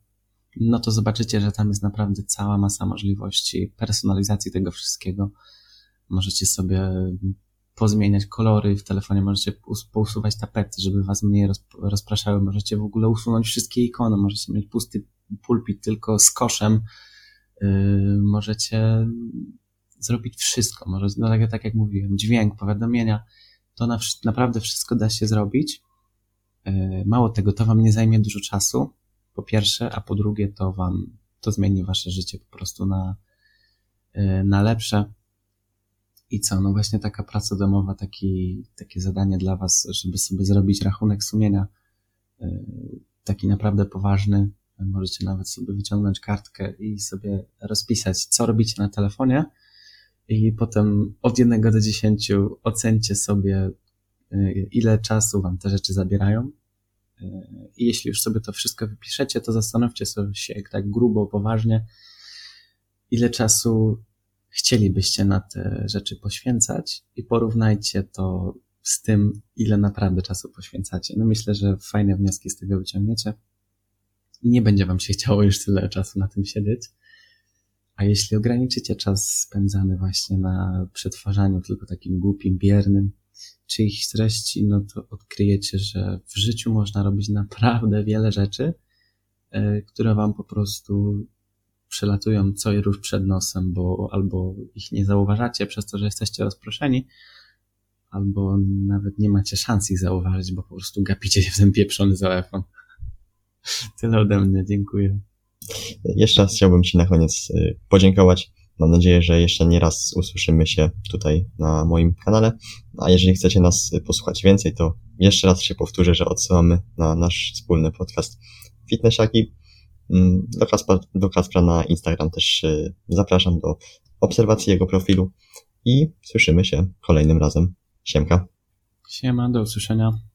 no to zobaczycie, że tam jest naprawdę cała masa możliwości personalizacji tego wszystkiego. Możecie sobie pozmieniać kolory w telefonie, możecie pousuwać tapety, żeby was mniej rozpraszały, możecie w ogóle usunąć wszystkie ikony, możecie mieć pusty pulpit tylko z koszem, yy, możecie zrobić wszystko. Może, no tak, tak jak mówiłem, dźwięk, powiadomienia, to na, naprawdę wszystko da się zrobić. Yy, mało tego, to wam nie zajmie dużo czasu, po pierwsze, a po drugie, to wam, to zmieni wasze życie po prostu na, yy, na lepsze. I co? No właśnie taka praca domowa, taki, takie zadanie dla was, żeby sobie zrobić rachunek sumienia, yy, taki naprawdę poważny, Możecie nawet sobie wyciągnąć kartkę i sobie rozpisać, co robicie na telefonie i potem od jednego do dziesięciu ocencie sobie, ile czasu wam te rzeczy zabierają. Y, I jeśli już sobie to wszystko wypiszecie, to zastanówcie sobie się tak grubo, poważnie, ile czasu chcielibyście na te rzeczy poświęcać i porównajcie to z tym, ile naprawdę czasu poświęcacie. No myślę, że fajne wnioski z tego wyciągniecie i nie będzie wam się chciało już tyle czasu na tym siedzieć. A jeśli ograniczycie czas spędzany właśnie na przetwarzaniu tylko takim głupim, biernym czyichś treści, no to odkryjecie, że w życiu można robić naprawdę wiele rzeczy, e, które wam po prostu przelatują co i róż przed nosem, bo albo ich nie zauważacie przez to, że jesteście rozproszeni, albo nawet nie macie szans ich zauważyć, bo po prostu gapicie się w ten pieprzony telefon. Tyle ode mnie, dziękuję. Jeszcze raz chciałbym Ci na koniec y, podziękować. Mam nadzieję, że jeszcze nie raz usłyszymy się tutaj na moim kanale. A jeżeli chcecie nas posłuchać więcej, to jeszcze raz się powtórzę, że odsyłamy na nasz wspólny podcast Fitnessiaki. Mm, Do Kaspra, do Kaspra na Instagram też y, zapraszam do obserwacji jego profilu i słyszymy się kolejnym razem. Siemka. Siema, do usłyszenia.